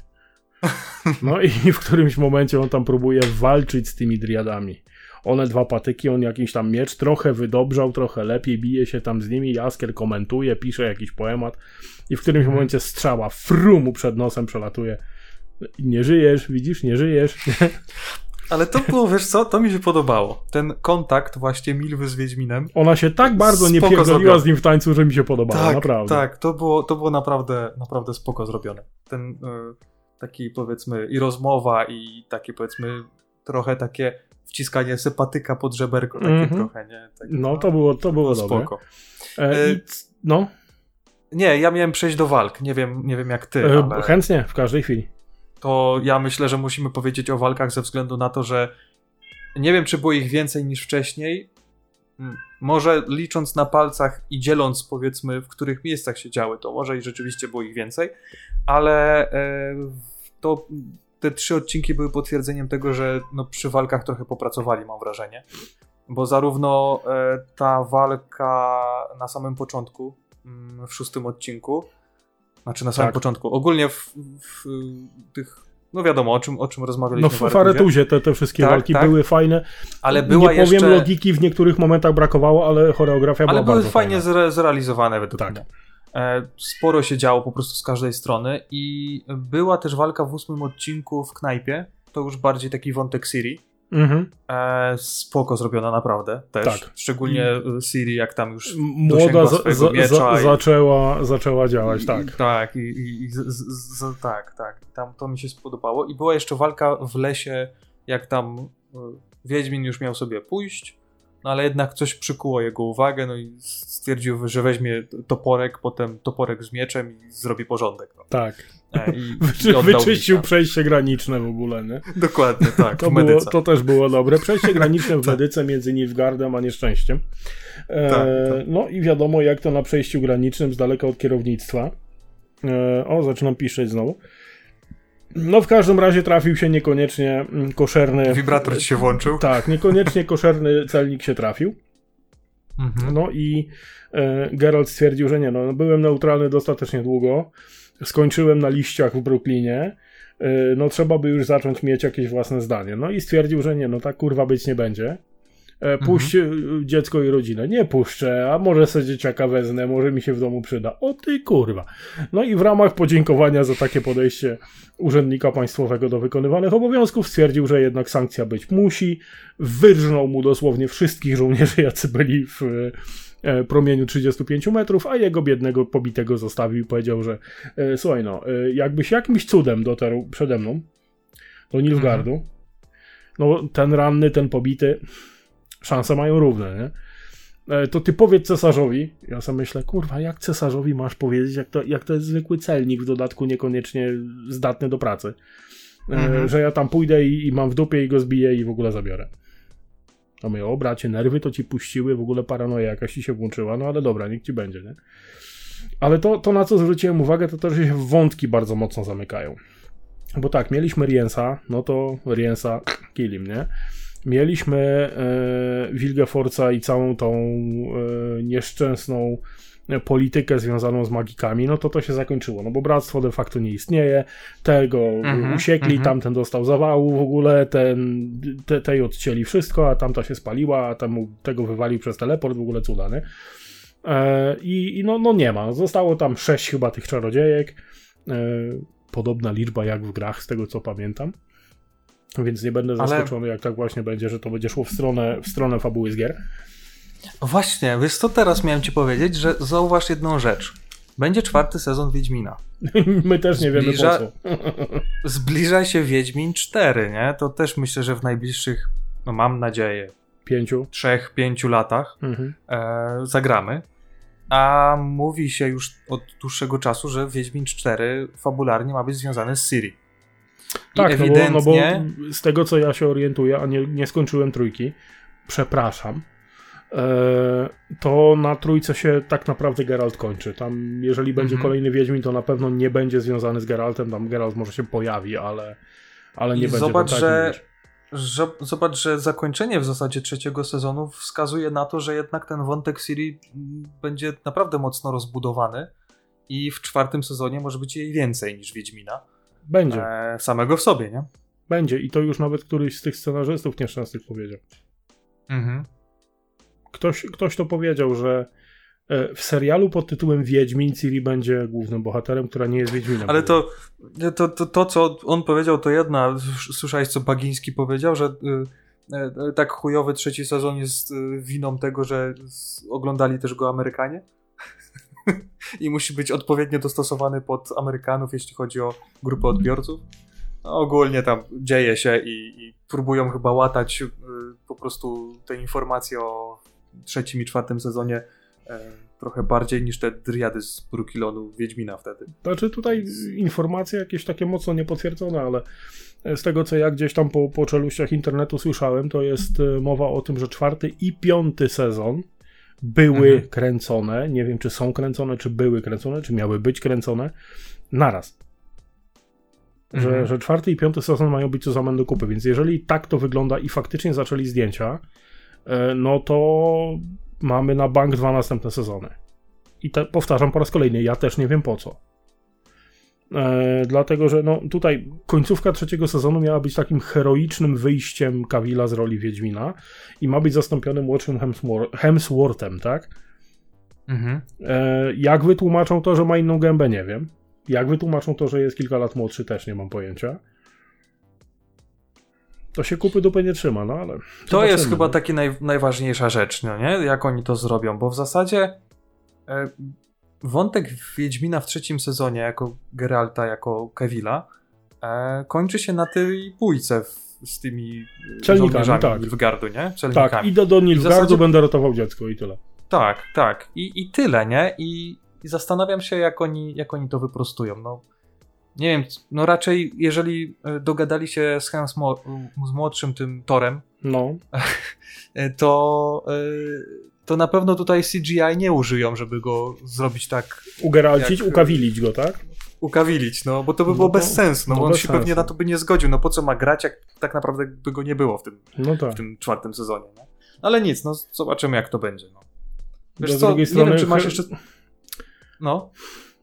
No i w którymś momencie on tam próbuje walczyć z tymi driadami. One dwa patyki, on jakiś tam miecz, trochę wydobrzał, trochę lepiej, bije się tam z nimi, Jaskier komentuje, pisze jakiś poemat i w którymś momencie strzała fru mu przed nosem przelatuje. Nie żyjesz, widzisz, nie żyjesz. Ale to było, wiesz co, to mi się podobało. Ten kontakt właśnie Milwy z Wiedźminem. Ona się tak bardzo nie pierdoliła z nim w tańcu, że mi się podobało, tak, naprawdę. tak, to było, to było naprawdę, naprawdę spoko zrobione. Ten y, taki powiedzmy i rozmowa i takie powiedzmy trochę takie wciskanie sympatyka pod żeberko, takie Mhm. trochę, nie? Tak, No to było, to było dobre. spoko. E, c- no, Nie, ja miałem przejść do walk, nie wiem, nie wiem jak ty, e, ale... chętnie, w każdej chwili. to ja myślę, że musimy powiedzieć o walkach ze względu na to, że nie wiem, czy było ich więcej niż wcześniej. Mm, Może licząc na palcach i dzieląc, powiedzmy, w których miejscach się działy, to może i rzeczywiście było ich więcej, ale e, to te trzy odcinki były potwierdzeniem tego, że no, przy walkach trochę popracowali, mam wrażenie. Bo zarówno e, ta walka na samym początku, mm, w szóstym odcinku, znaczy na samym Tak. początku, ogólnie w, w tych, no wiadomo o czym, o czym No rozmawialiśmy w w Aretuzie, Faretuzie te, te wszystkie Tak, walki tak. były fajne. ale była Nie powiem, jeszcze... logiki w niektórych momentach brakowało, ale choreografia Ale była były bardzo fajnie zre zrealizowane według Tak. mnie. E, Sporo się działo po prostu z każdej strony i była też walka w ósmym odcinku w knajpie. To już bardziej taki wątek Siri. Mhm. E, spoko zrobiona naprawdę też. Tak. Szczególnie e, Siri, jak tam już Młoda za, za, za, i- zaczęła, zaczęła działać, tak. Tak, i, i, i z, z, tak, tak. Tam to mi się spodobało. I była jeszcze walka w lesie, jak tam Wiedźmin już miał sobie pójść, no ale jednak coś przykuło jego uwagę, no i stwierdził, że weźmie toporek, potem toporek z mieczem i zrobi porządek. No. Tak. E, i, i wyczyścił miecza. przejście graniczne w ogóle, nie? Dokładnie, tak, To, było, to też było dobre. Przejście graniczne w Tak. medyce między Nilfgaardem a nieszczęściem. E, Tak, tak. No i wiadomo, jak to na przejściu granicznym z daleka od kierownictwa. E, o, zaczynam piszeć znowu. No w każdym razie trafił się niekoniecznie mm, koszerny. Wibrator ci się włączył. Tak, niekoniecznie koszerny celnik się trafił. Mhm. No i e, Geralt stwierdził, że nie, no byłem neutralny dostatecznie długo, skończyłem na liściach w Brooklynie, e, no trzeba by już zacząć mieć jakieś własne zdanie. No i stwierdził, że nie, no tak kurwa być nie będzie. E, puść e, dziecko i rodzinę. Nie puszczę, a może sobie dzieciaka wezmę, może mi się w domu przyda. O ty kurwa. No i w ramach podziękowania za takie podejście urzędnika państwowego do wykonywanych obowiązków stwierdził, że jednak sankcja być musi. Wyrżnął mu dosłownie wszystkich żołnierzy, jacy byli w e, promieniu 35 metrów, a jego biednego pobitego zostawił i powiedział, że słuchaj no, jakbyś jakimś cudem dotarł przede mną do Nilfgaardu, no ten ranny, ten pobity, szanse mają równe, nie? E, To ty powiedz cesarzowi. Ja sobie myślę, kurwa, jak cesarzowi masz powiedzieć, jak to, jak to jest zwykły celnik, w dodatku niekoniecznie zdatny do pracy. E, Mhm. Że ja tam pójdę i, i mam w dupie i go zbiję i w ogóle zabiorę. A my, o bracie, nerwy to ci puściły, w ogóle paranoja jakaś ci się włączyła, no ale dobra, niech ci będzie, nie? Ale to, to na co zwróciłem uwagę, to to, że się wątki bardzo mocno zamykają. Bo tak, mieliśmy Riensa, no to Riensa killim, nie? Mieliśmy e, Wilgefortza i całą tą e, nieszczęsną e, politykę związaną z magikami, no to to się zakończyło, no bo bractwo de facto nie istnieje, tego Mhm, usiekli, mhm. tamten dostał zawału w ogóle, ten, te, tej odcięli wszystko, a tamta się spaliła, a temu tego wywalił przez teleport, w ogóle cuda, nie? E, I i no, no nie ma, zostało tam sześć chyba tych czarodziejek, e, podobna liczba jak w grach, z tego co pamiętam. Więc nie będę Ale- zaskoczony, jak tak właśnie będzie, że to będzie szło w stronę, w stronę fabuły z gier. Właśnie, wiesz co teraz miałem ci powiedzieć, że zauważ jedną rzecz. Będzie czwarty sezon Wiedźmina. My też nie wiemy Zbliża- po co. Zbliża się Wiedźmin 4, nie? To też myślę, że w najbliższych, no mam nadzieję, Pięciu. trzech, pięciu latach Mhm. e, zagramy. A mówi się już od dłuższego czasu, że Wiedźmin 4 fabularnie ma być związany z Siri. Tak, no bo, ewidentnie... no bo z tego co ja się orientuję, a nie, nie skończyłem trójki, przepraszam, e, to na trójce się tak naprawdę Geralt kończy. Tam, jeżeli będzie Mhm. kolejny Wiedźmin, to na pewno nie będzie związany z Geraltem. Tam Geralt może się pojawi, ale, ale nie I będzie zobacz, tak że- że, zobacz, że zakończenie w zasadzie trzeciego sezonu wskazuje na to, że jednak ten wątek Siri będzie naprawdę mocno rozbudowany i w czwartym sezonie może być jej więcej niż Wiedźmina. Będzie, E, samego w sobie, nie? będzie. I to już nawet któryś z tych scenarzystów nieszczęsnych powiedział. Mhm. Ktoś, ktoś to powiedział, że e, w serialu pod tytułem Wiedźmin Ciri będzie głównym bohaterem, która nie jest Wiedźminem. Ale to, to, to, to, co on powiedział, to jedna. Słyszałeś, co Bagiński powiedział, że y, y, tak chujowy trzeci sezon jest y, winą tego, że oglądali też go Amerykanie. I musi być odpowiednio dostosowany pod Amerykanów, jeśli chodzi o grupę odbiorców. No, ogólnie tam dzieje się i, i próbują chyba łatać y, po prostu te informacje o trzecim i czwartym sezonie y, trochę bardziej niż te driady z Brookilonu Wiedźmina wtedy. Znaczy tutaj informacje jakieś takie mocno niepotwierdzone, ale z tego co ja gdzieś tam po, po czeluściach internetu słyszałem, to jest e, mowa o tym, że czwarty i piąty sezon były mhm. kręcone, nie wiem czy są kręcone, czy były kręcone, czy miały być kręcone, naraz. Że, mhm. że czwarty i piąty sezon mają być co za do kupy, więc jeżeli tak to wygląda i faktycznie zaczęli zdjęcia, e, no to mamy na bank dwa następne sezony. I te, powtarzam po raz kolejny, ja też nie wiem po co. E, dlatego, że no, tutaj końcówka trzeciego sezonu miała być takim heroicznym wyjściem Kawila z roli Wiedźmina i ma być zastąpiony młodszym Hemsworthem, tak? Mhm. E, jak wytłumaczą to, że ma inną gębę, nie wiem. Jak wytłumaczą to, że jest kilka lat młodszy, też nie mam pojęcia. To się kupy dupy nie trzyma, no ale. To jest chyba no. taka naj, najważniejsza rzecz, no nie? Jak oni to zrobią, bo w zasadzie e, wątek Wiedźmina w trzecim sezonie jako Geralta, jako Kevila e, kończy się na tej bójce w, z tymi Celnikami, tak. Nilfgardu, nie? Celnikami. Tak, idę do Nilfgardu, zasadzie... będę ratował dziecko i tyle. Tak, tak. I, i tyle, nie? I, I, zastanawiam się, jak oni, jak oni to wyprostują. No, nie wiem, no raczej jeżeli e, dogadali się z Hans z młodszym tym Torem, no. to e, to na pewno tutaj CGI nie użyją, żeby go zrobić tak. Ugeralcić, jak... ukawilić go, tak? Ukawilić, no bo to by było no, bez sensu. No, no on się sensu. pewnie na to by nie zgodził. No po co ma grać, jak tak naprawdę by go nie było w tym, no tak. w tym czwartym sezonie. No? Ale nic, no zobaczymy jak to będzie. No. Wiesz Do co, nie strony... wiem, czy masz jeszcze. No.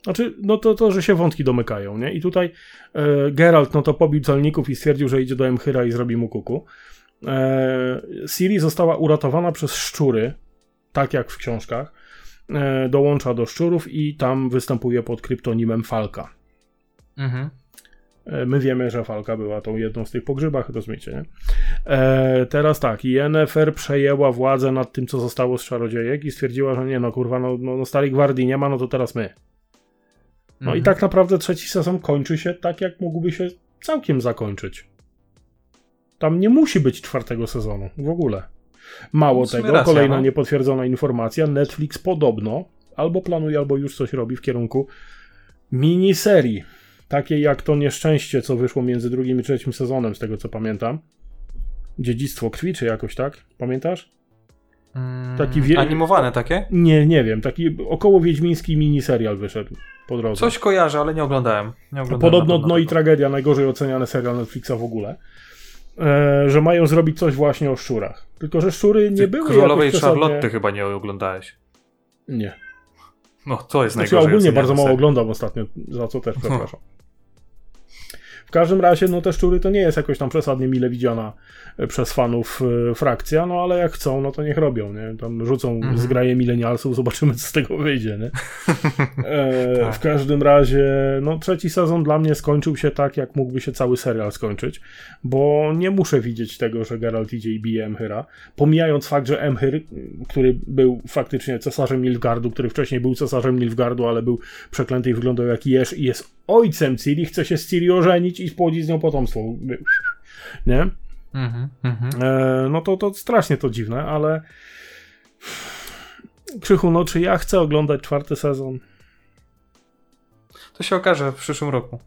Znaczy, no to, to, że się wątki domykają, nie? I tutaj e, Geralt, no to pobił celników i stwierdził, że idzie do Emchyra i zrobi mu kuku. E, Ciri została uratowana przez szczury, tak jak w książkach, e, dołącza do szczurów i tam występuje pod kryptonimem Falka. Mhm. E, my wiemy, że Falka była tą jedną z tych pogrzebach, rozumiecie, nie? E, teraz tak, INFR przejęła władzę nad tym, co zostało z czarodziejek i stwierdziła, że nie no, kurwa, no, no, no Starej Gwardii nie ma, no to teraz my. No mhm. i tak naprawdę trzeci sezon kończy się tak, jak mógłby się całkiem zakończyć. Tam nie musi być czwartego sezonu, w ogóle. Mało tego, racja, kolejna no. niepotwierdzona informacja, Netflix podobno albo planuje, albo już coś robi w kierunku miniserii, takiej jak to nieszczęście, co wyszło między drugim i trzecim sezonem, z tego co pamiętam. Dziedzictwo krwi, czy jakoś tak? Pamiętasz? Mm, taki wie... Animowane takie? Nie, nie wiem. Taki około wiedźmiński miniserial wyszedł po drodze. Coś kojarzę, ale nie oglądałem. Nie oglądałem Podobno Dno i Tragedia, najgorzej oceniany serial Netflixa w ogóle. E, że mają zrobić coś właśnie o szczurach. Tylko, że szczury nie Ty były Królowej Charlotte chyba nie oglądałeś. Nie. No, to jest znaczy, najgorzej. Ja ogólnie bardzo mało oglądam ostatnio, za co też przepraszam. W każdym razie, no te szczury to nie jest jakoś tam przesadnie mile widziana e, przez fanów e, frakcja, no ale jak chcą, no to niech robią, nie? Tam rzucą -hmm. zgraje milenialsów, zobaczymy co z tego wyjdzie, nie? E, tak. W każdym razie, no trzeci sezon dla mnie skończył się tak, jak mógłby się cały serial skończyć, bo nie muszę widzieć tego, że Geralt idzie i bije Emhyra, pomijając fakt, że Emhyr, który był faktycznie cesarzem Nilfgardu, który wcześniej był cesarzem Nilfgardu, ale był przeklęty i wyglądał jak Jesz i jest ojcem Ciri, chce się z Ciri ożenić i spłodzić z nią potomstwo. Nie? Mm -hmm. e, no to, to strasznie to dziwne, ale Krzychu, no czy ja chcę oglądać czwarty sezon? To się okaże w przyszłym roku.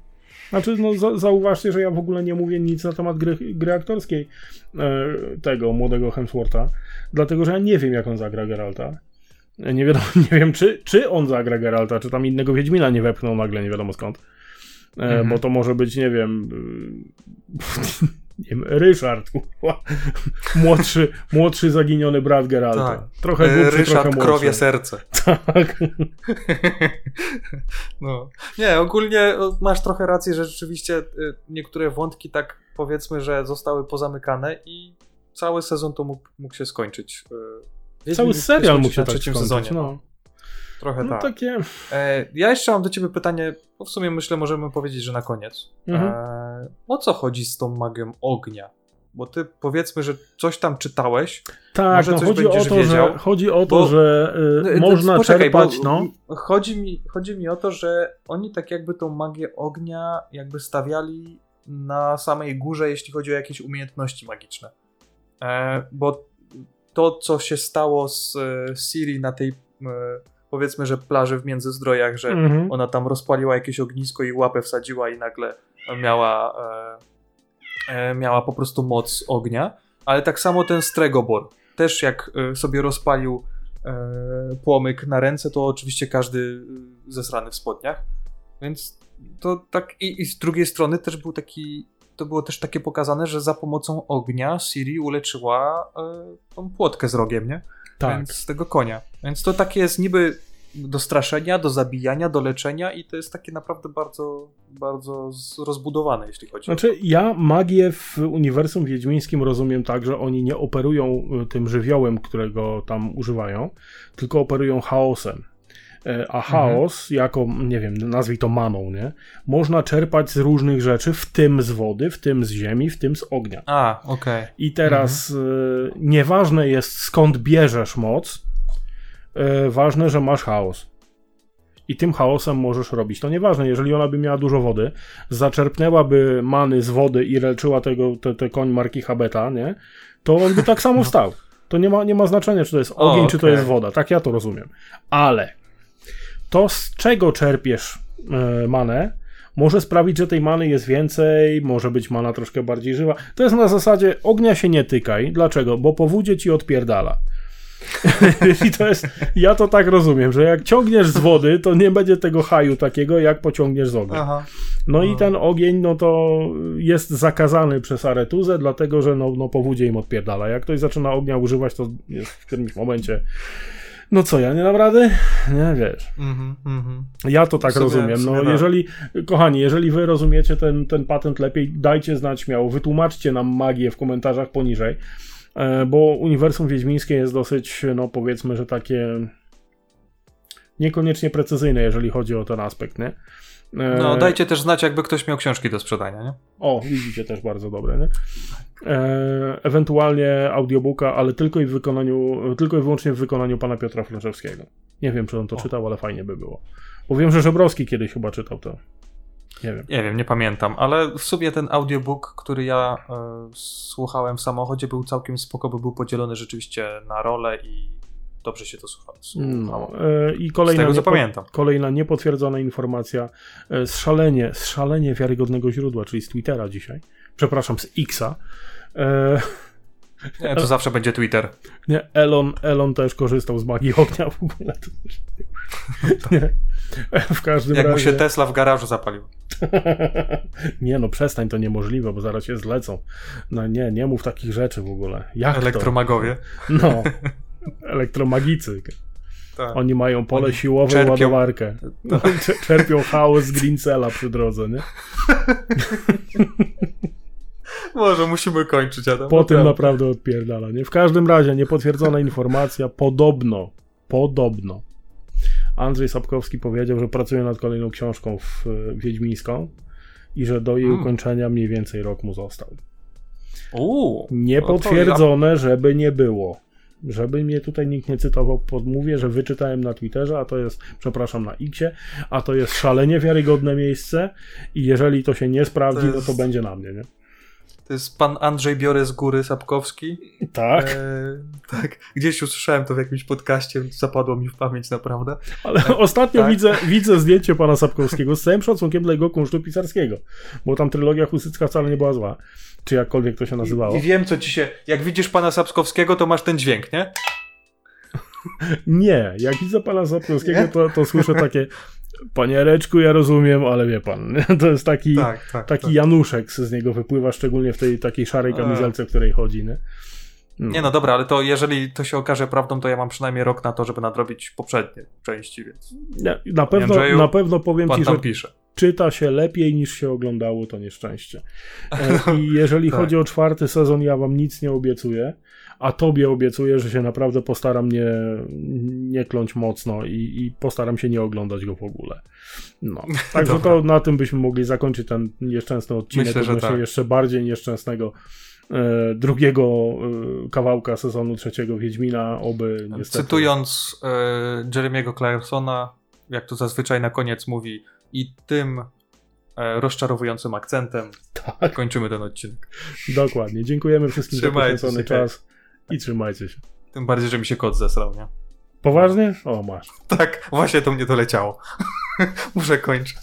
Znaczy, no za, zauważcie, że ja w ogóle nie mówię nic na temat gry, gry aktorskiej e, tego młodego Hemswortha, dlatego, że ja nie wiem, jak on zagra Geralta. Nie wiadomo, nie wiem, czy, czy on zagra Geralta, czy tam innego Wiedźmina nie wepchnął nagle, nie wiadomo skąd. E, mhm. Bo to może być, nie wiem, nie wiem Ryszard, młodszy, młodszy zaginiony brat Geralta. Tak. Trochę e, głupszy, Ryszard trochę krowie serce. Tak. no. Nie, ogólnie masz trochę rację, że rzeczywiście e, niektóre wątki tak powiedzmy, że zostały pozamykane i cały sezon to mógł, mógł się skończyć. Cały serial mógł się tak skończyć. Sezonie, no. Trochę no, tak. Takie... E, ja jeszcze mam do ciebie pytanie, bo w sumie myślę, możemy powiedzieć, że na koniec. Mhm. E, o co chodzi z tą magią ognia? Bo ty powiedzmy, że coś tam czytałeś. Tak, może no, coś chodzi, o to, wiedział, że, chodzi o to, bo, że y, można poczekaj, czerpać. Bo, no. chodzi, mi, chodzi mi o to, że oni tak jakby tą magię ognia jakby stawiali na samej górze, jeśli chodzi o jakieś umiejętności magiczne. E, bo to, co się stało z e, Siri na tej e, powiedzmy, że plaży w Międzyzdrojach, że Mhm. ona tam rozpaliła jakieś ognisko i łapę wsadziła i nagle miała, e, e, miała po prostu moc ognia. Ale tak samo ten Stregobor. Też jak e, sobie rozpalił e, płomyk na ręce, to oczywiście każdy e, zesrany w spodniach. Więc to tak i, i z drugiej strony też był taki to było też takie pokazane, że za pomocą ognia Siri uleczyła tą płotkę z rogiem, nie? Tak. Więc z tego konia. Więc to takie jest niby do straszenia, do zabijania, do leczenia i to jest takie naprawdę bardzo, bardzo rozbudowane, jeśli chodzi Znaczy, ja magię w uniwersum wiedźmińskim rozumiem tak, że oni nie operują y, tym żywiołem, którego tam używają, tylko operują chaosem. E, A chaos, jako, nie wiem, nazwij to maną, nie? Można czerpać z różnych rzeczy, w tym z wody, w tym z ziemi, w tym z ognia. A, okej. I teraz y, nieważne jest skąd bierzesz moc, y, ważne, że masz chaos. I tym chaosem możesz robić. To nieważne, jeżeli ona by miała dużo wody, zaczerpnęłaby many z wody i leczyła tego, te, te koń marki Habeta, nie? To on by tak samo stał. To nie ma, nie ma znaczenia, czy to jest ogień, czy to jest woda. Tak ja to rozumiem. Ale to, z czego czerpiesz e, manę, może sprawić, że tej many jest więcej, może być mana troszkę bardziej żywa. To jest na zasadzie ognia się nie tykaj. Dlaczego? Bo po wódzie ci odpierdala. I to jest, ja to tak rozumiem, że jak ciągniesz z wody, to nie będzie tego haju takiego, jak pociągniesz z ognia. Aha. No i ten ogień, no to jest zakazany przez Aretuzę, dlatego że no, no po wódzie im odpierdala. Jak ktoś zaczyna ognia używać, to jest w którymś momencie no co, ja nie dam rady? Nie, wiesz. Mhm, mhm. Ja to tak W sumie- rozumiem. No tak. jeżeli, kochani, jeżeli wy rozumiecie ten, ten patent lepiej, dajcie znać śmiało, wytłumaczcie nam magię w komentarzach poniżej, e, bo uniwersum wiedźmińskie jest dosyć, no powiedzmy, że takie niekoniecznie precyzyjne, jeżeli chodzi o ten aspekt, nie? E, No, dajcie też znać, jakby ktoś miał książki do sprzedania, nie? O, widzicie też bardzo dobre, nie? E, ewentualnie audiobooka, ale tylko i w wykonaniu, tylko i wyłącznie w wykonaniu pana Piotra Fleczewskiego. Nie wiem, czy on to O. czytał, ale fajnie by było. Bo wiem, że Żebrowski kiedyś chyba czytał to. Nie wiem. Nie wiem, nie pamiętam, ale w sumie ten audiobook, który ja e, słuchałem w samochodzie, był całkiem spoko, bo był podzielony rzeczywiście na role i dobrze się to słucha- No, słuchało. e, I kolejna, Z tego, niepo- kolejna niepotwierdzona informacja e, z szalenie, z szalenie wiarygodnego źródła, czyli z Twittera dzisiaj. Przepraszam, z Xa. E, Nie, to zawsze będzie Twitter. Nie, Elon, Elon też korzystał z magii ognia w ogóle. Nie. W każdym Jak mu razie. się Tesla w garażu zapalił. nie no, przestań, to niemożliwe, bo zaraz się zlecą. No nie, nie mów takich rzeczy w ogóle. Jak Elektromagowie. to? No. Elektromagicy. Tak. Oni mają pole Oni siłowe i ładowarkę. No, czer- czerpią chaos z Greencella przy drodze, nie? Może musimy kończyć, Adam. Po tym Naprawdę. odpierdala, nie? W każdym razie, niepotwierdzona informacja, podobno, podobno, Andrzej Sapkowski powiedział, że pracuje nad kolejną książką w e, Wiedźmińską i że do jej Mm. ukończenia mniej więcej rok mu został. Uuu, Niepotwierdzone, żeby nie było. Żeby mnie tutaj nikt nie cytował, podmówię, że wyczytałem na Twitterze, a to jest, przepraszam, na Xie, a to jest szalenie wiarygodne miejsce i jeżeli to się nie sprawdzi, To no to jest- będzie na mnie, nie? To jest pan Andrzej Biorę z góry Sapkowski. Tak, E, tak. Gdzieś usłyszałem to w jakimś podcaście, zapadło mi w pamięć naprawdę. ale ostatnio tak. widzę, widzę zdjęcie pana Sapkowskiego z całym szacunkiem dla jego kunsztu pisarskiego, bo tam trylogia Husycka wcale nie była zła, czy jakkolwiek to się nazywało. I, wiem, co ci się. Jak widzisz pana Sapkowskiego, to masz ten dźwięk, nie? Nie, jak widzę pana Sapkowskiego, to, to słyszę takie Panie Reczku, ja rozumiem, ale wie pan, to jest taki, Tak, tak. taki tak. Januszek z niego wypływa, szczególnie w tej takiej szarej kamizelce, w której chodzi, nie? Nie no dobra, ale to jeżeli to się okaże prawdą, to ja mam przynajmniej rok na to, żeby nadrobić poprzednie części, więc Nie, na, pewno, Andrzeju, na pewno powiem pan ci, że pisze. Czyta się lepiej niż się oglądało to nieszczęście. E, I jeżeli Tak. chodzi o czwarty sezon, ja wam nic nie obiecuję, a tobie obiecuję, że się naprawdę postaram nie, nie kląć mocno i, i postaram się nie oglądać go w ogóle. No. Także Dobra. to na tym byśmy mogli zakończyć ten nieszczęsny odcinek Myślę, że tak. jeszcze bardziej nieszczęsnego e, drugiego e, kawałka sezonu trzeciego Wiedźmina, oby niestety... Cytując e, Jeremiego Clarksona, jak to zazwyczaj na koniec mówi, i tym e, rozczarowującym akcentem Tak, kończymy ten odcinek. dokładnie. Dziękujemy wszystkim za Trzymajcie poświęcony się, hej. czas i trzymajcie się. Tym bardziej, że mi się kot zesrał, nie? Poważnie? O, masz. Tak, właśnie to mnie doleciało. Muszę kończyć.